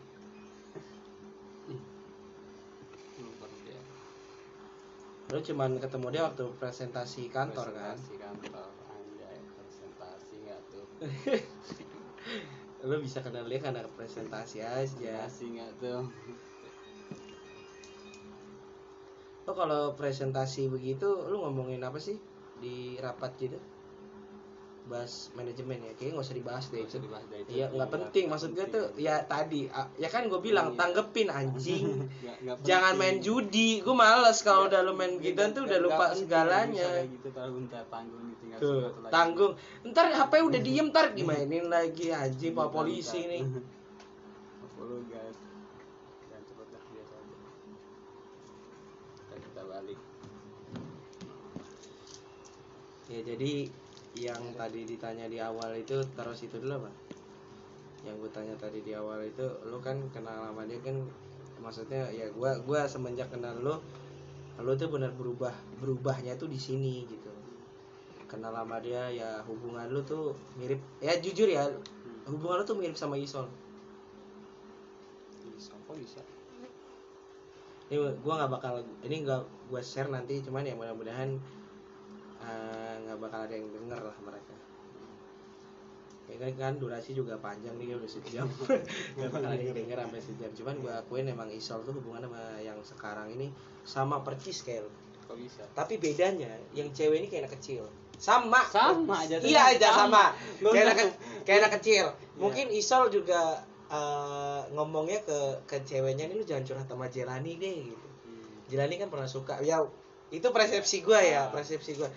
Lo cuman ketemu dia waktu presentasi kantor kan? Presentasi kantor. Anjay presentasi nggak tuh? Lo bisa kenal dia karena presentasi aja. Presentasi nggak tuh lo kalau presentasi begitu lo ngomongin apa sih di rapat gitu? Bahas manajemen ya kayaknya nggak usah dibahas deh. Nggak usah dibahas deh, Iya nggak penting. maksud gue tuh ya tadi ya kan gue bilang Iya. tanggepin anjing. Nggak- nggak jangan main judi. Gue males kalau Nggak- udah lu main gitu tuh udah lupa segalanya. gitu tanggung tuh tanggung. Ntar HP udah diem ntar dimainin lagi anjing pak Bentar, polisi nih Apa lu guys jangan cepet dah biasa aja kita kita balik ya jadi yang tadi ditanya di awal itu terus itu dulu apa? Yang gue tanya tadi di awal itu lu kan kenal sama dia kan maksudnya ya gua gua semenjak kenal lu lu tuh benar berubah berubahnya tuh di sini gitu. Kenal sama dia ya hubungan lu tuh mirip ya jujur ya hubungan lu tuh mirip sama Isol. Bisa kok bisa? Ini gua nggak bakal ini nggak gua share nanti cuman ya mudah-mudahan eh, nggak bakal ada yang denger lah mereka. Ya kan, kan durasi juga panjang nih udah sejam. Nggak bakal ada yang denger sampai sejam. Cuman gua akuin emang Isol tuh hubungan sama yang sekarang ini sama percis kayak kok bisa? Tapi bedanya yang cewek ini kayak anak kecil. Sama. Sama aja, iya aja sama, Lu kayak anak, kayak anak kecil. Mungkin Isol juga eh, ngomongnya ke ke ceweknya ini lu jangan curhat sama Jelani deh gitu. Hmm. Jelani kan pernah suka. Ya itu persepsi gua ya persepsi gua.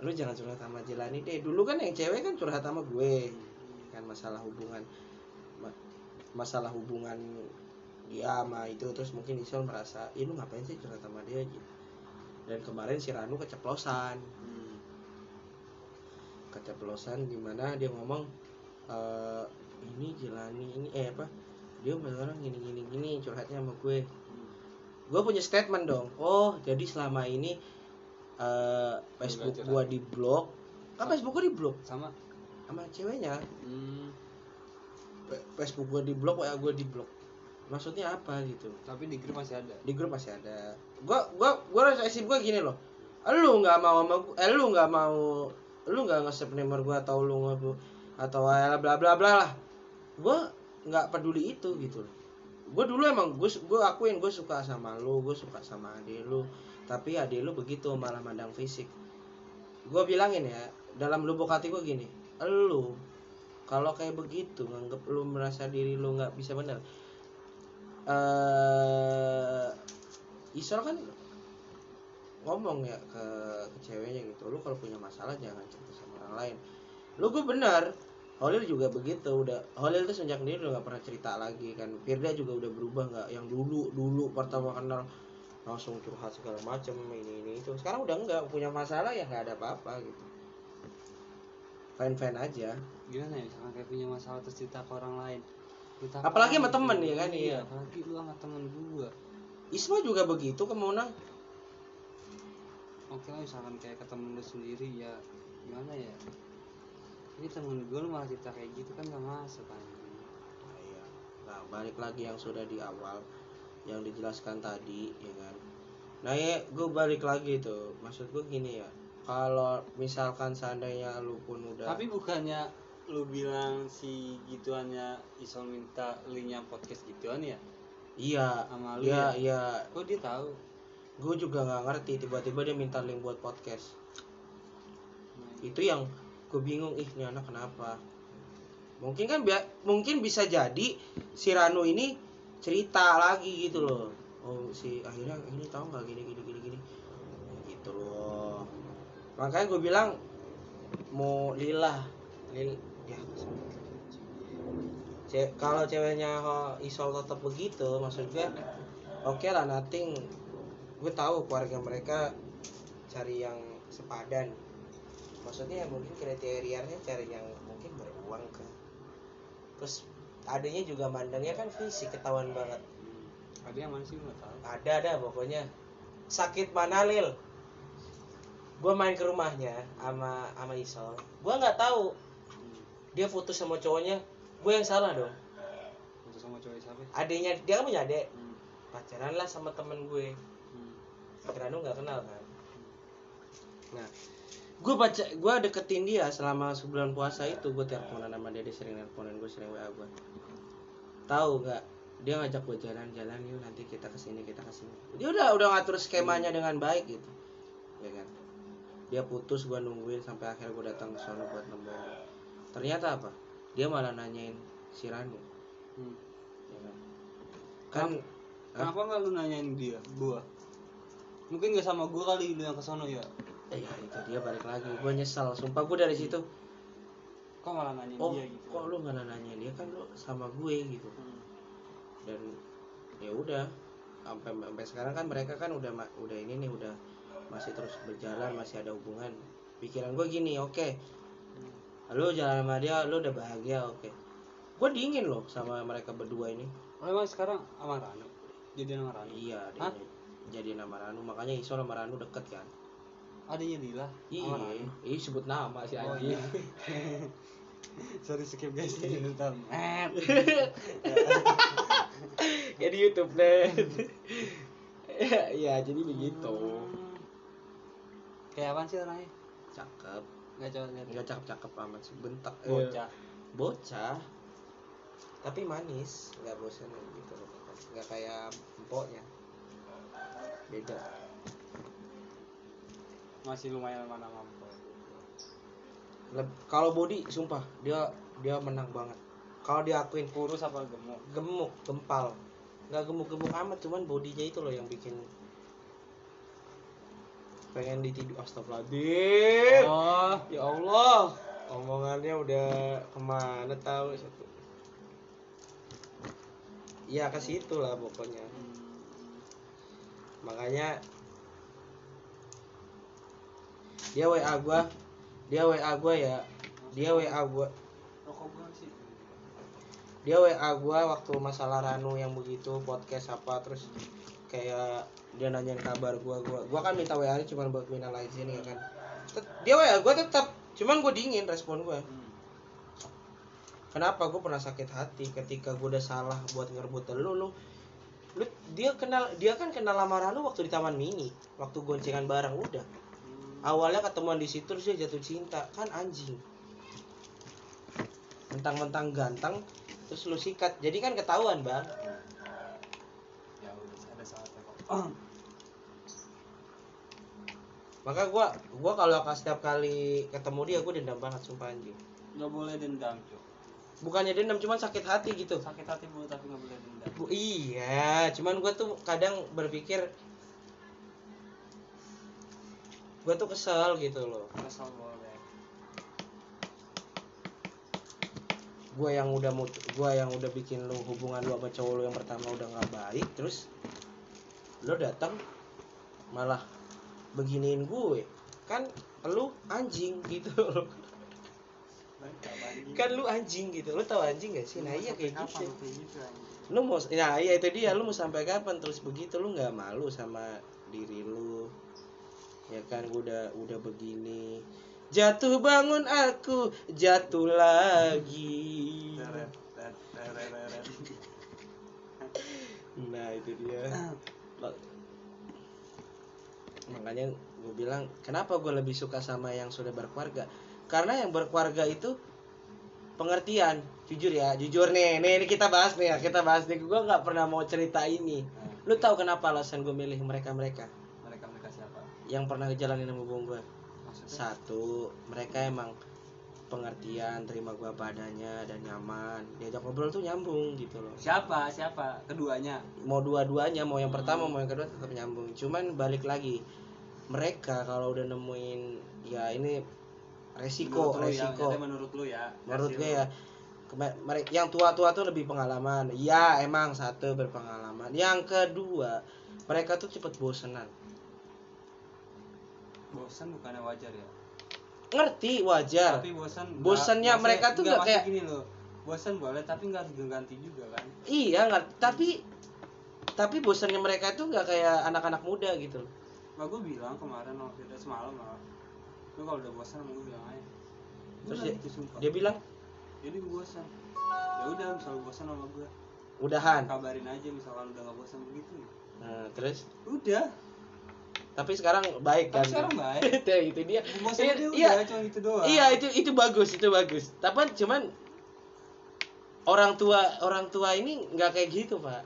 Lu jangan curhat sama Jelani deh. Dulu kan yang cewek kan curhat sama gue kan masalah hubungan ma- masalah hubungan dia sama itu terus mungkin Isol merasa ih lu ngapain sih curhat sama dia? Gitu. Dan kemarin si Ranu keceplosan. Hmm. keceplosan gimana dia ngomong eh ini Jelani ini eh apa? Dia sekarang gini gini gini curhatnya sama gue. Gue punya statement dong. Oh jadi selama ini eh Facebook gua di blok kan Facebook gua di blok sama. Sama ceweknya? Hmm. Facebook gua di blok WA gua di blok maksudnya apa gitu? Tapi di grup masih ada. Di grup masih ada. Gua gua gua resep gua gini loh. Lu nggak mau sama gua, eh lu nggak mau lu nggak nge-save nomor gua atau lu nggak atau ya bla bla bla lah. Gua nggak peduli itu gitu loh gue dulu emang gue gue akuin gue suka sama lu gue suka sama adik lu. Tapi adik lu begitu malah mandang fisik. Gue bilangin ya dalam lubuk hati gue gini lu kalau kayak begitu nganggep lu merasa diri lu nggak bisa bener. Eh Isol kan ngomong ya ke, ke ceweknya gitu lu kalau punya masalah jangan cerita sama orang lain. Lu gue benar Holil juga begitu udah Holil tuh sejak ini udah gak pernah cerita lagi kan. Firda juga udah berubah nggak yang dulu dulu pertama kenal langsung curhat segala macem ini ini itu. Sekarang udah enggak punya masalah ya nggak ada apa-apa gitu. Fine fine aja. Gimana ya misalkan kayak punya masalah terus cerita ke orang lain? Cerita Apalagi apa sama temen ya kan, iya. apalagi lu sama temen gua. Isma juga begitu ke Mona. Oke lah misalkan kayak ke temen lu sendiri ya gimana ya ini temen lu malah cerita kayak gitu kan gak masuk kan Nah, iya. Nah, balik lagi yang sudah di awal yang dijelaskan tadi, ya kan. Nah, ya gue balik lagi tuh. Maksud gue gini ya. kalau misalkan seandainya lu pun udah Tapi bukannya lu bilang si gituannya Isol minta linknya podcast gituan ya? iya Sama lu iya ya? iya Kok dia tahu? gue juga nggak ngerti tiba-tiba dia minta link buat podcast Nah, itu yang gue bingung ih ini anak kenapa? Mungkin kan bia- mungkin bisa jadi si Ranu ini cerita lagi gitu loh. Oh si akhirnya ini tahu nggak gini gini gini gini? Gitu loh. Makanya gue bilang mau lila lil ya Ce- kalau ceweknya oh, isol tetap begitu maksud gue oke lah nothing. Gue tahu keluarga mereka cari yang sepadan maksudnya mungkin kriterianya cari yang mungkin beruang kan. Terus adanya juga mandangnya kan fisik ketahuan banget. Ada yang mana sih nggak tahu? ada ada pokoknya. Sakit mana lil? Gue main ke rumahnya sama sama Isol. Gue nggak tahu. Dia putus sama cowoknya. Gue yang salah dong. Untuk sama cowok siapa? adanya dia kan punya adek Hmm. pacaran lah sama temen gue. Hmm. Ranu nggak kenal kan? Nah gue baca gue deketin dia selama sebulan puasa itu gue teleponan sama dia dia sering teleponan gue sering wa gue tahu nggak dia ngajak gue jalan-jalan yuk nanti kita ke sini kita ke sini dia udah udah ngatur skemanya dengan baik gitu ya kan dia putus gue nungguin sampai akhirnya gue datang ke sono buat nemuin ternyata apa dia malah nanyain si Ranu Hmm. ya kan kan Hah? Kenapa nggak lu nanyain dia? Gua. Mungkin gak sama gua kali lu yang ke sono ya. Eh, ya itu dia balik lagi. Gue nyesal sumpah. Gue dari situ Kok malah nanyain oh dia gitu? kok lu nggak nanya dia? Kan lu sama gue gitu. Hmm. dan ya udah. Sampai sampai sekarang kan mereka kan udah udah ini nih udah masih terus berjalan masih ada hubungan. Pikiran gue gini oke Hmm. lu jalan sama dia lu udah bahagia oke. Gue dingin loh sama mereka berdua ini. Oh, emang sekarang sama Ranu? Jadi sama Ranu? iya dia jadi nama Ranu. Makanya Iso sama Ranu deket kan Adanya Lila? iya iya sebut nama si Oh, anjing. iya. Sorry skip guys. Jadi nonton. Ya di YouTube deh ya jadi begitu. Kayak apaan sih orangnya? cakep. Gak coba lihat. nggak cakep. cakep amat sih. Bentak. Bocah. bocah. Tapi manis. Nggak bosan gitu. Nggak kayak empoknya. Beda Masih lumayan mana mampu. Kalau body sumpah dia dia menang banget kalau diakuin Kurus apa gemuk? gemuk gempal nggak gemuk-gemuk amat cuman bodinya itu loh yang bikin pengen ditidur astagfirullahaladzim Oh. ya Allah omongannya udah ke mana tahu satu ya ke situ lah pokoknya Hmm. makanya dia WA gua. Dia WA gua ya. Dia WA gua. Dia WA gua waktu masalah Ranu yang begitu podcast apa terus kayak dia nanyain kabar gua gua gua kan minta WA nya cuma buat minal izin ya kan. Dia WA gua tetap cuman gua dingin respon gua. Kenapa? Gua pernah sakit hati ketika gua udah salah buat ngerebut lu lu lu dia kenal dia kan kenal sama Ranu waktu di Taman Mini waktu goncengan bareng udah awalnya ketemuan di situ terus dia jatuh cinta. Kan anjing. Mentang-mentang ganteng terus lu sikat. Jadi kan ketahuan bang. Ya udah ada saatnya maka gua gua kalau setiap kali ketemu dia gua dendam banget sumpah anjing. Gak boleh dendam, Cuk. bukannya dendam cuman sakit hati gitu. Sakit hati boleh tapi gak boleh dendam. Bu, iya. Cuman gua tuh kadang berpikir gua tuh kesel gitu loh. Kesel boleh. gua yang udah gua yang udah bikin lu hubungan lu sama cowok lu yang pertama udah nggak baik terus lu datang malah beginiin gue. Kan lu anjing gitu loh. Kan lu anjing gitu. Lu tau anjing gak sih? Nah iya kayak gitu lu mau nah iya itu dia. Lu mau sampai kapan? Terus begitu lu nggak malu sama diri lu ya kan gua udah udah begini. Jatuh bangun aku jatuh lagi. Nah itu dia. Makanya gue bilang kenapa gue lebih suka sama yang sudah berkeluarga? Karena yang berkeluarga itu pengertian jujur ya jujur nih nih ini kita bahas nih ya kita bahas nih. Gue nggak pernah mau cerita ini. Lu tahu kenapa alasan gue milih mereka mereka yang pernah ngejalanin sama gue gue satu mereka emang pengertian terima gua apa adanya dan nyaman. Diajak ngobrol tuh nyambung gitu loh. Siapa? Siapa? Keduanya? Mau dua-duanya mau yang pertama mau yang kedua tetap nyambung. Cuman balik lagi mereka kalau udah nemuin ya ini resiko menurut lu ya, resiko. menurut lu ya menurut gue ya kema- mere- yang tua-tua tuh lebih pengalaman. Ya emang satu berpengalaman. Yang kedua mereka tuh cepet bosenan bosan bukannya wajar ya? Ngerti wajar. Tapi bosan Bosannya maksudnya- mereka tuh nggak, kayak- gini loh. Bosan boleh tapi nggak harus ganti juga kan? Iya nggak tapi tapi bosannya mereka tuh nggak kayak anak-anak muda gitu loh. Nah, gue bilang kemarin waktu itu semalam lah. Lu kalau udah bosan gue bilang aja. Terus Terus dia- gitu dia bilang? Jadi gue bosan. Ya udah misal bosan sama gue udahan. Kabarin aja misalkan udah gak bosan begitu. Nah, terus? Udah tapi sekarang baik kan? Tapi sekarang baik. itu, itu dia. Iya, dia iya. udah cuma gitu doang. Iya itu itu bagus itu bagus. Tapi cuman orang tua orang tua ini nggak kayak gitu pak.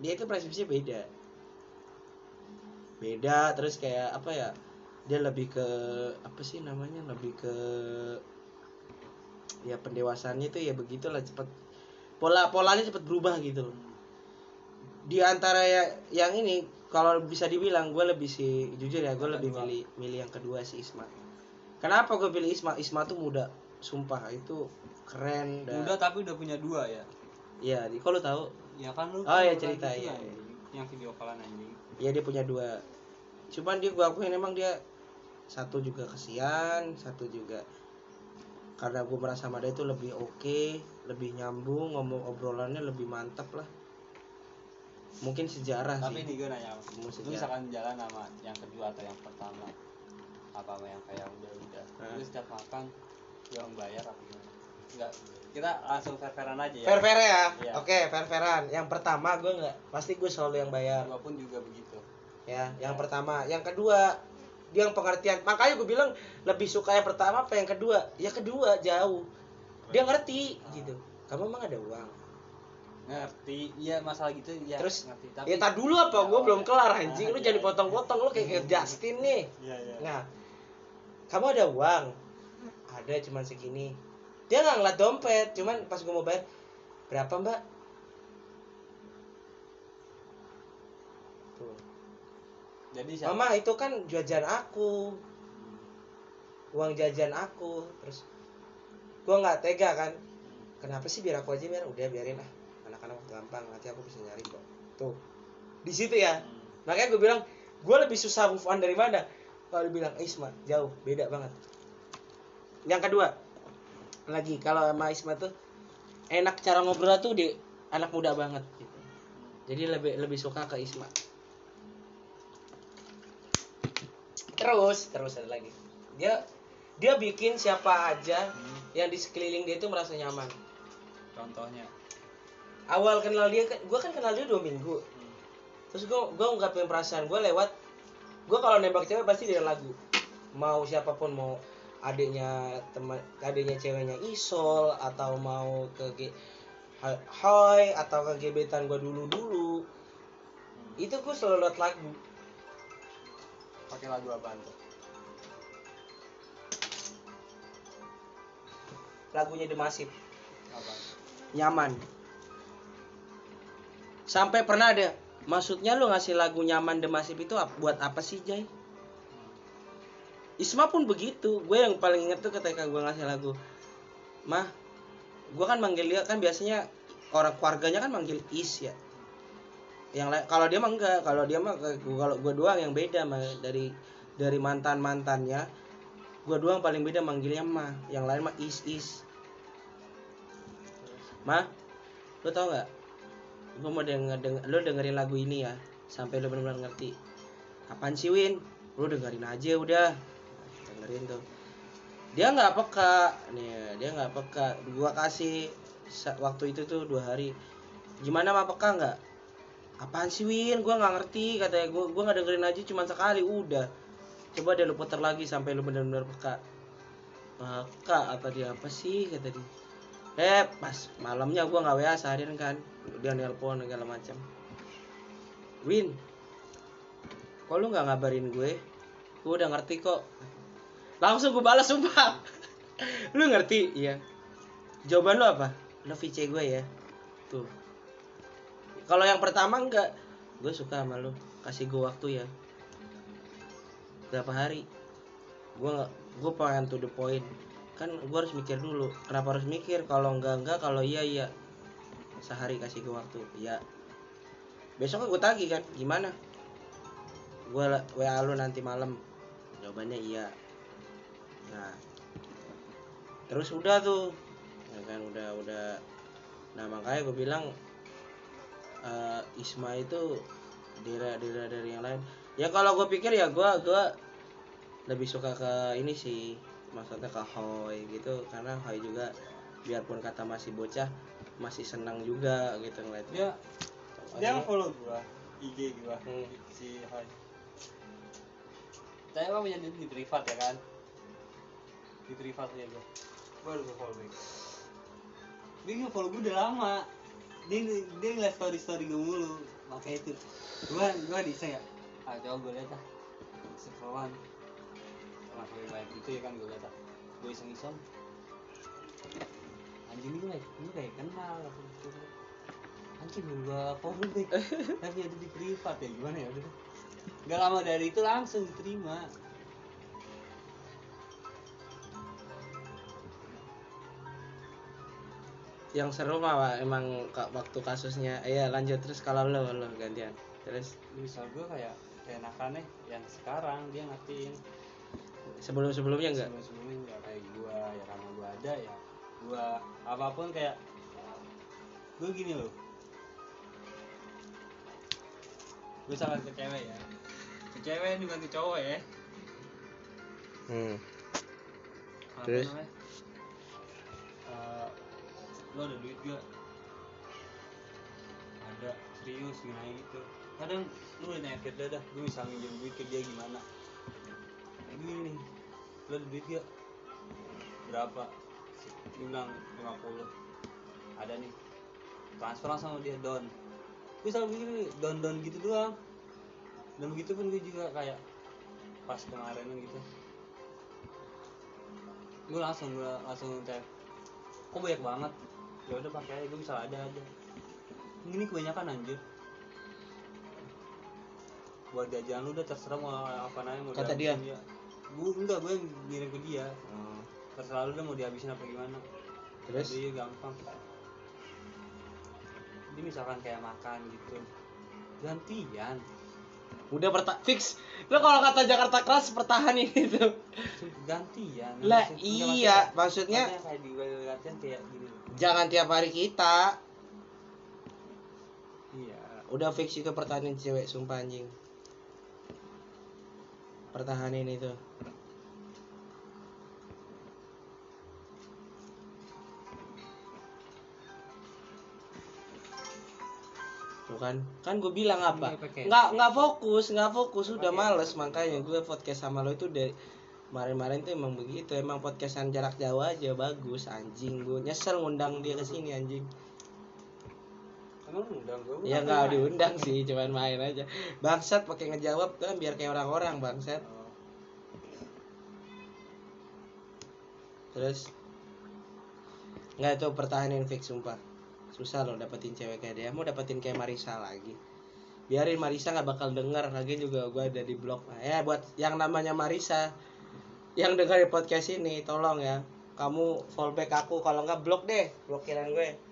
Dia itu persepsinya beda. Beda terus kayak apa ya? Dia lebih ke apa sih namanya? Lebih ke ya pendewasannya itu ya begitulah cepet. Pola polanya cepet berubah gitu loh. Di antara ya, yang ini kalau bisa dibilang gue lebih sih jujur ya gue Yang lebih milih milih yang kedua si Isma. Kenapa gue pilih Isma? Isma tuh muda sumpah itu keren dan udah tapi udah punya dua ya? Ya di kalau tahu? Ya kan lu Oh, kan iya, pernah cerita, gitu, iya, anjing. yang video callan anjing. Ya dia punya dua. Cuman dia gue akuin emang dia satu juga kesian satu juga karena gue merasa sama dia itu lebih oke lebih nyambung ngomong obrolannya lebih mantap lah mungkin sejarah tapi sih. nih gue nanya lu misalkan jalan sama yang kedua atau yang pertama apa sama yang kayak udah udah Hah? lu setiap makan yang bayar apa gimana? Enggak kita langsung fair-fairan aja ya. Fair fair ya? Iya. oke fair fairan yang pertama gue nggak pasti gue selalu yang bayar. Gua pun juga begitu. Ya yang pertama. Yang kedua dia yang pengertian. Makanya gue bilang lebih suka yang pertama apa yang kedua? Ya kedua jauh. Dia ngerti gitu. Kamu emang ada uang ngerti. Iya masalah gitu ya Terus, ngerti. Ya tar dulu apa? Gue Ya, belum kelar anjing. Nah, lu iya, jangan iya. potong-potong lu kayak kayak Justin nih. Iya iya. Nah kamu ada uang? Ada cuman segini. Dia nggak ngeliat dompet cuman pas gue mau bayar berapa mbak? Tuh. Jadi siapa? Mama itu kan jajan aku. Uang jajan aku terus gue nggak tega kan? Kenapa sih biar aku aja biar udah biarin ah gampang nanti aku bisa nyari kok. Tuh. Di situ ya. Hmm. makanya gue bilang gue lebih susah move on dari mana kalau dibilang Isma jauh beda banget. Yang kedua lagi kalau sama Isma tuh enak cara ngobrol tuh di anak muda banget gitu. Jadi lebih lebih suka ke Isma. Terus terus ada lagi. Dia dia bikin siapa aja Hmm. yang di sekeliling dia itu merasa nyaman. Contohnya awal kenal dia gue kan kenal dia dua minggu. Hmm. terus gue gue ungkapin perasaan gue lewat gue kalau nembak cewek pasti dengan lagu. Mau siapa pun mau adiknya teman adiknya ceweknya isol atau mau ke Hoy atau ke gebetan gue dulu dulu Hmm. itu gue selalu lewat lagu. Pakai lagu apa tuh? Lagunya The Massive. Apa nyaman sampai pernah ada. Maksudnya lu ngasih lagu nyaman The Massive itu buat apa sih Jay? Isma pun begitu. Gue yang paling inget tuh ketika gue ngasih lagu mah gue kan manggil dia kan biasanya orang keluarganya kan manggil is ya. Yang lain kalau dia mah enggak. Kalau dia mah kalau gue doang yang beda mah dari dari mantan mantannya gue doang paling beda manggilnya mah. Yang lain mah is is. Mah lu tau nggak gue mau denger, denger lu dengerin lagu ini ya sampai lu benar-benar ngerti. Apaan sih Win? Lu dengerin aja udah. Dengerin tuh. Dia nggak peka. Nih dia nggak peka. Gua kasih waktu itu tuh dua hari. Gimana mah peka nggak? Apaan sih Win? Gua nggak ngerti katanya. Gua gua nggak dengerin aja cuma sekali udah. Coba deh lu putar lagi sampai lu benar-benar peka. Peka apa dia? Apa sih kata dia eh pas malamnya gua nggak wa seharian kan. Dia nelpon segala macam. Win kok lu nggak ngabarin gue? Gue udah ngerti kok. Langsung gue balas sumpah. Lu ngerti? Iya. Jawaban lu apa? Lu VC gue ya? Tuh. Kalau yang pertama enggak gue suka sama lu. Kasih gue waktu ya. Berapa hari? Gue gue pengen to the point kan gue harus mikir dulu kenapa harus mikir? Kalau enggak enggak kalau iya iya. Sehari kasih gue waktu iya. Besok gue tagih kan gimana? Gue wa lu nanti malam. Jawabannya iya. Nah. Terus udah tuh ya kan udah udah. Nah makanya gue bilang eh, Isma itu dira dira dari yang lain. Ya kalau gue pikir ya gue gue lebih suka ke ini sih maksudnya ke Hoy gitu karena Hoy juga biarpun kata masih bocah masih senang juga gitu ngeliat dia dia follow gua IG gua Hmm. si Hai saya emang punya di, di privat ya kan? Di privat aja gua. Baru gua follow back. Dia nge follow gua udah lama. Dia dia ngeliat story story gua mulu. Makanya itu gua gua di ya. Ah coba gua lihat ah scrollan follow banyak gitu ya kan gua lihat ah gua iseng iseng anjing ini kayak ini kayak kenal aku gitu. Anjing follow deh. Tapi ada di privat ya gimana ya udah. Gak lama dari itu langsung diterima. Yang seru mah Pak, emang waktu kasusnya iya lanjut terus kalau lo lo gantian. Terus? Misal gue kayak kayak nakannya yang sekarang dia ngertiin sebelum sebelumnya enggak sebelum sebelumnya nggak kayak gua ya karena gua ada ya gua apa pun kayak gue gini loh gue salah ke cewek ya ke cewek bukan ke cowok ya hmm. Apa Terus? namanya? Eh, lo ada duit gak? Ada, serius gimana gitu Kadang lu udah dia dah, gue bisa minjem duit ke dia gimana gini nih, lo ada duit gak? Berapa? Dia bilang 50 Ada nih. Transfer sama dia, don. Gue selalu begini, don-don gitu doang. Dan begitu pun gue juga kayak Pas kemarin gitu. Gue langsung gue langsung cek kok banyak banget? Ya udah pakai aja gue bisa ada ada ini kebanyakan anjir. Buat jajan lu udah terserah mau apa namanya mau Kata dihabisin gue enggak gue yang ngirim ke dia. Terserah lu udah mau dihabisin apa gimana. Terus? Jadi gampang. Jadi misalkan kayak makan gitu. Gantian. Udah perta fix. Lo kalau kata Jakarta keras pertahanin itu gantian. Lah Maksud- iya. maksudnya maksudnya kayak di latihan kayak gini. Loh. jangan tiap hari kita. Iya. Udah fix itu pertahanin cewek sumpah anjing pertahanin itu. Tuh kan? Kan gue bilang apa? nggak nggak fokus nggak fokus. Udah males. makanya gue podcast sama lo itu dari kemarin-kemarin tuh emang begitu. Emang podcastan jarak jauh aja. Bagus anjing. Gue nyesel ngundang dia ke sini anjing undang ya nggak diundang sih cuman main aja. Bangsat pakai ngejawab kan biar kayak orang-orang bangsat. Terus? Nggak itu pertahanin fix sumpah. Susah loh dapetin cewek kayak dia. Mau dapetin kayak Marisa lagi. Biarin Marisa nggak bakal denger. Lagi juga gue ada di blog. Nah, ya buat yang namanya Marisa yang dengerin podcast ini tolong ya. Kamu fallback aku. Kalau nggak blok deh blokiran gue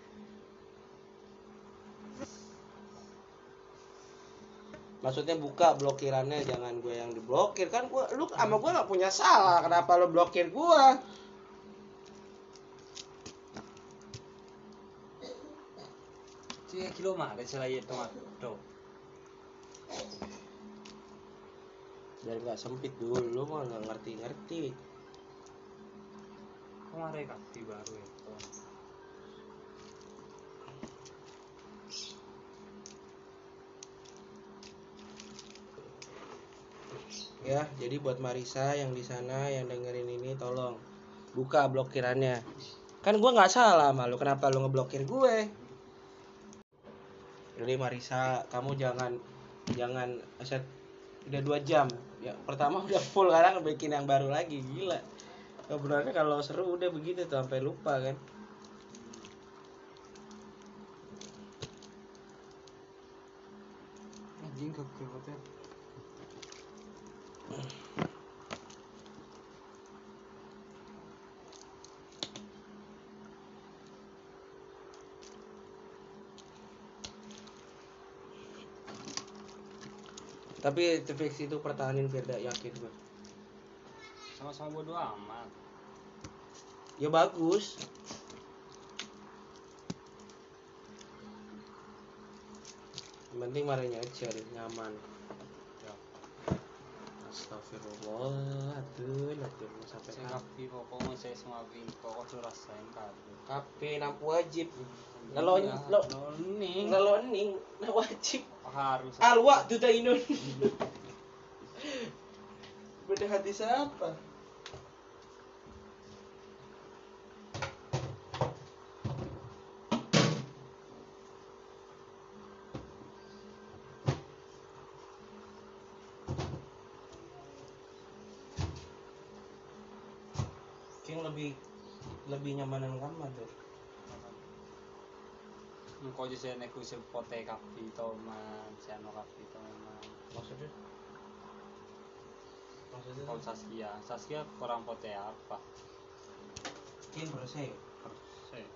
maksudnya buka blokirannya jangan gue yang diblokir kan gue lu sama gue nggak punya salah kenapa lu blokir gue Sì, kilo male ce l'hai tomato. Tuh. biar nggak sempit dulu lu mah nggak ngerti-ngerti Kemarin kaki baru ya. Ya jadi buat Marisa yang di sana yang dengerin ini tolong buka blokirannya. Kan gua nggak salah malu kenapa lu ngeblokir gue? Jadi Marisa kamu jangan jangan set udah dua jam. Ya pertama udah full sekarang bikin yang baru lagi gila. Obrolannya kalau seru udah begitu tuh sampai lupa kan. Anjing ke tapi fix itu pertahanin Firda yakin gue sama-sama bodo amat. Ya bagus. Yang penting marahnya aja nyaman. ya Astagfirullah aduh aduh mau sampai saya kapi pokoknya saya semua wing pokok tuh rasain kabel kape nampu wajib. Nih kalau ning nah wajib. Harus. Alwa tuh inun beda hati siapa King lebih lebih nyamanan kamar tuh Engkau aja saya naik usil pote kapi toman saya no kapi toman maksudnya maksudnya kau Saskia. Saskia kurang pote apa berasa ya saya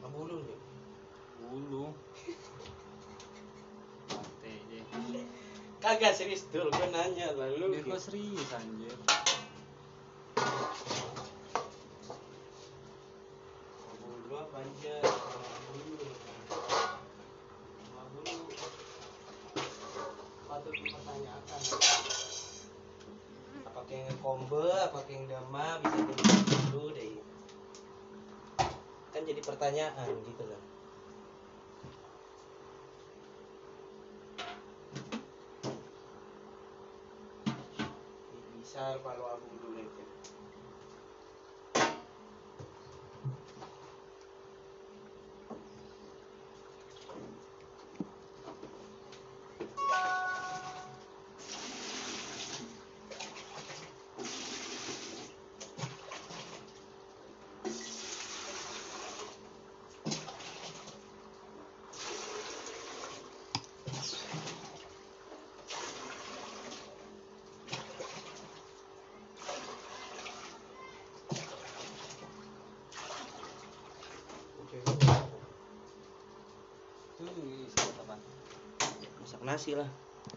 apa dulu nih deh kagak serius dulu gue nanya lalu dia kok serius anjir dulu apa aja dulu dulu patut dipertanyakan apakah yang kombe apakah yang dama bisa jadi dulu deh kan jadi pertanyaan gitu loh bisa kalau aku dulu itu Oke. tuh isi apa masak nasi lah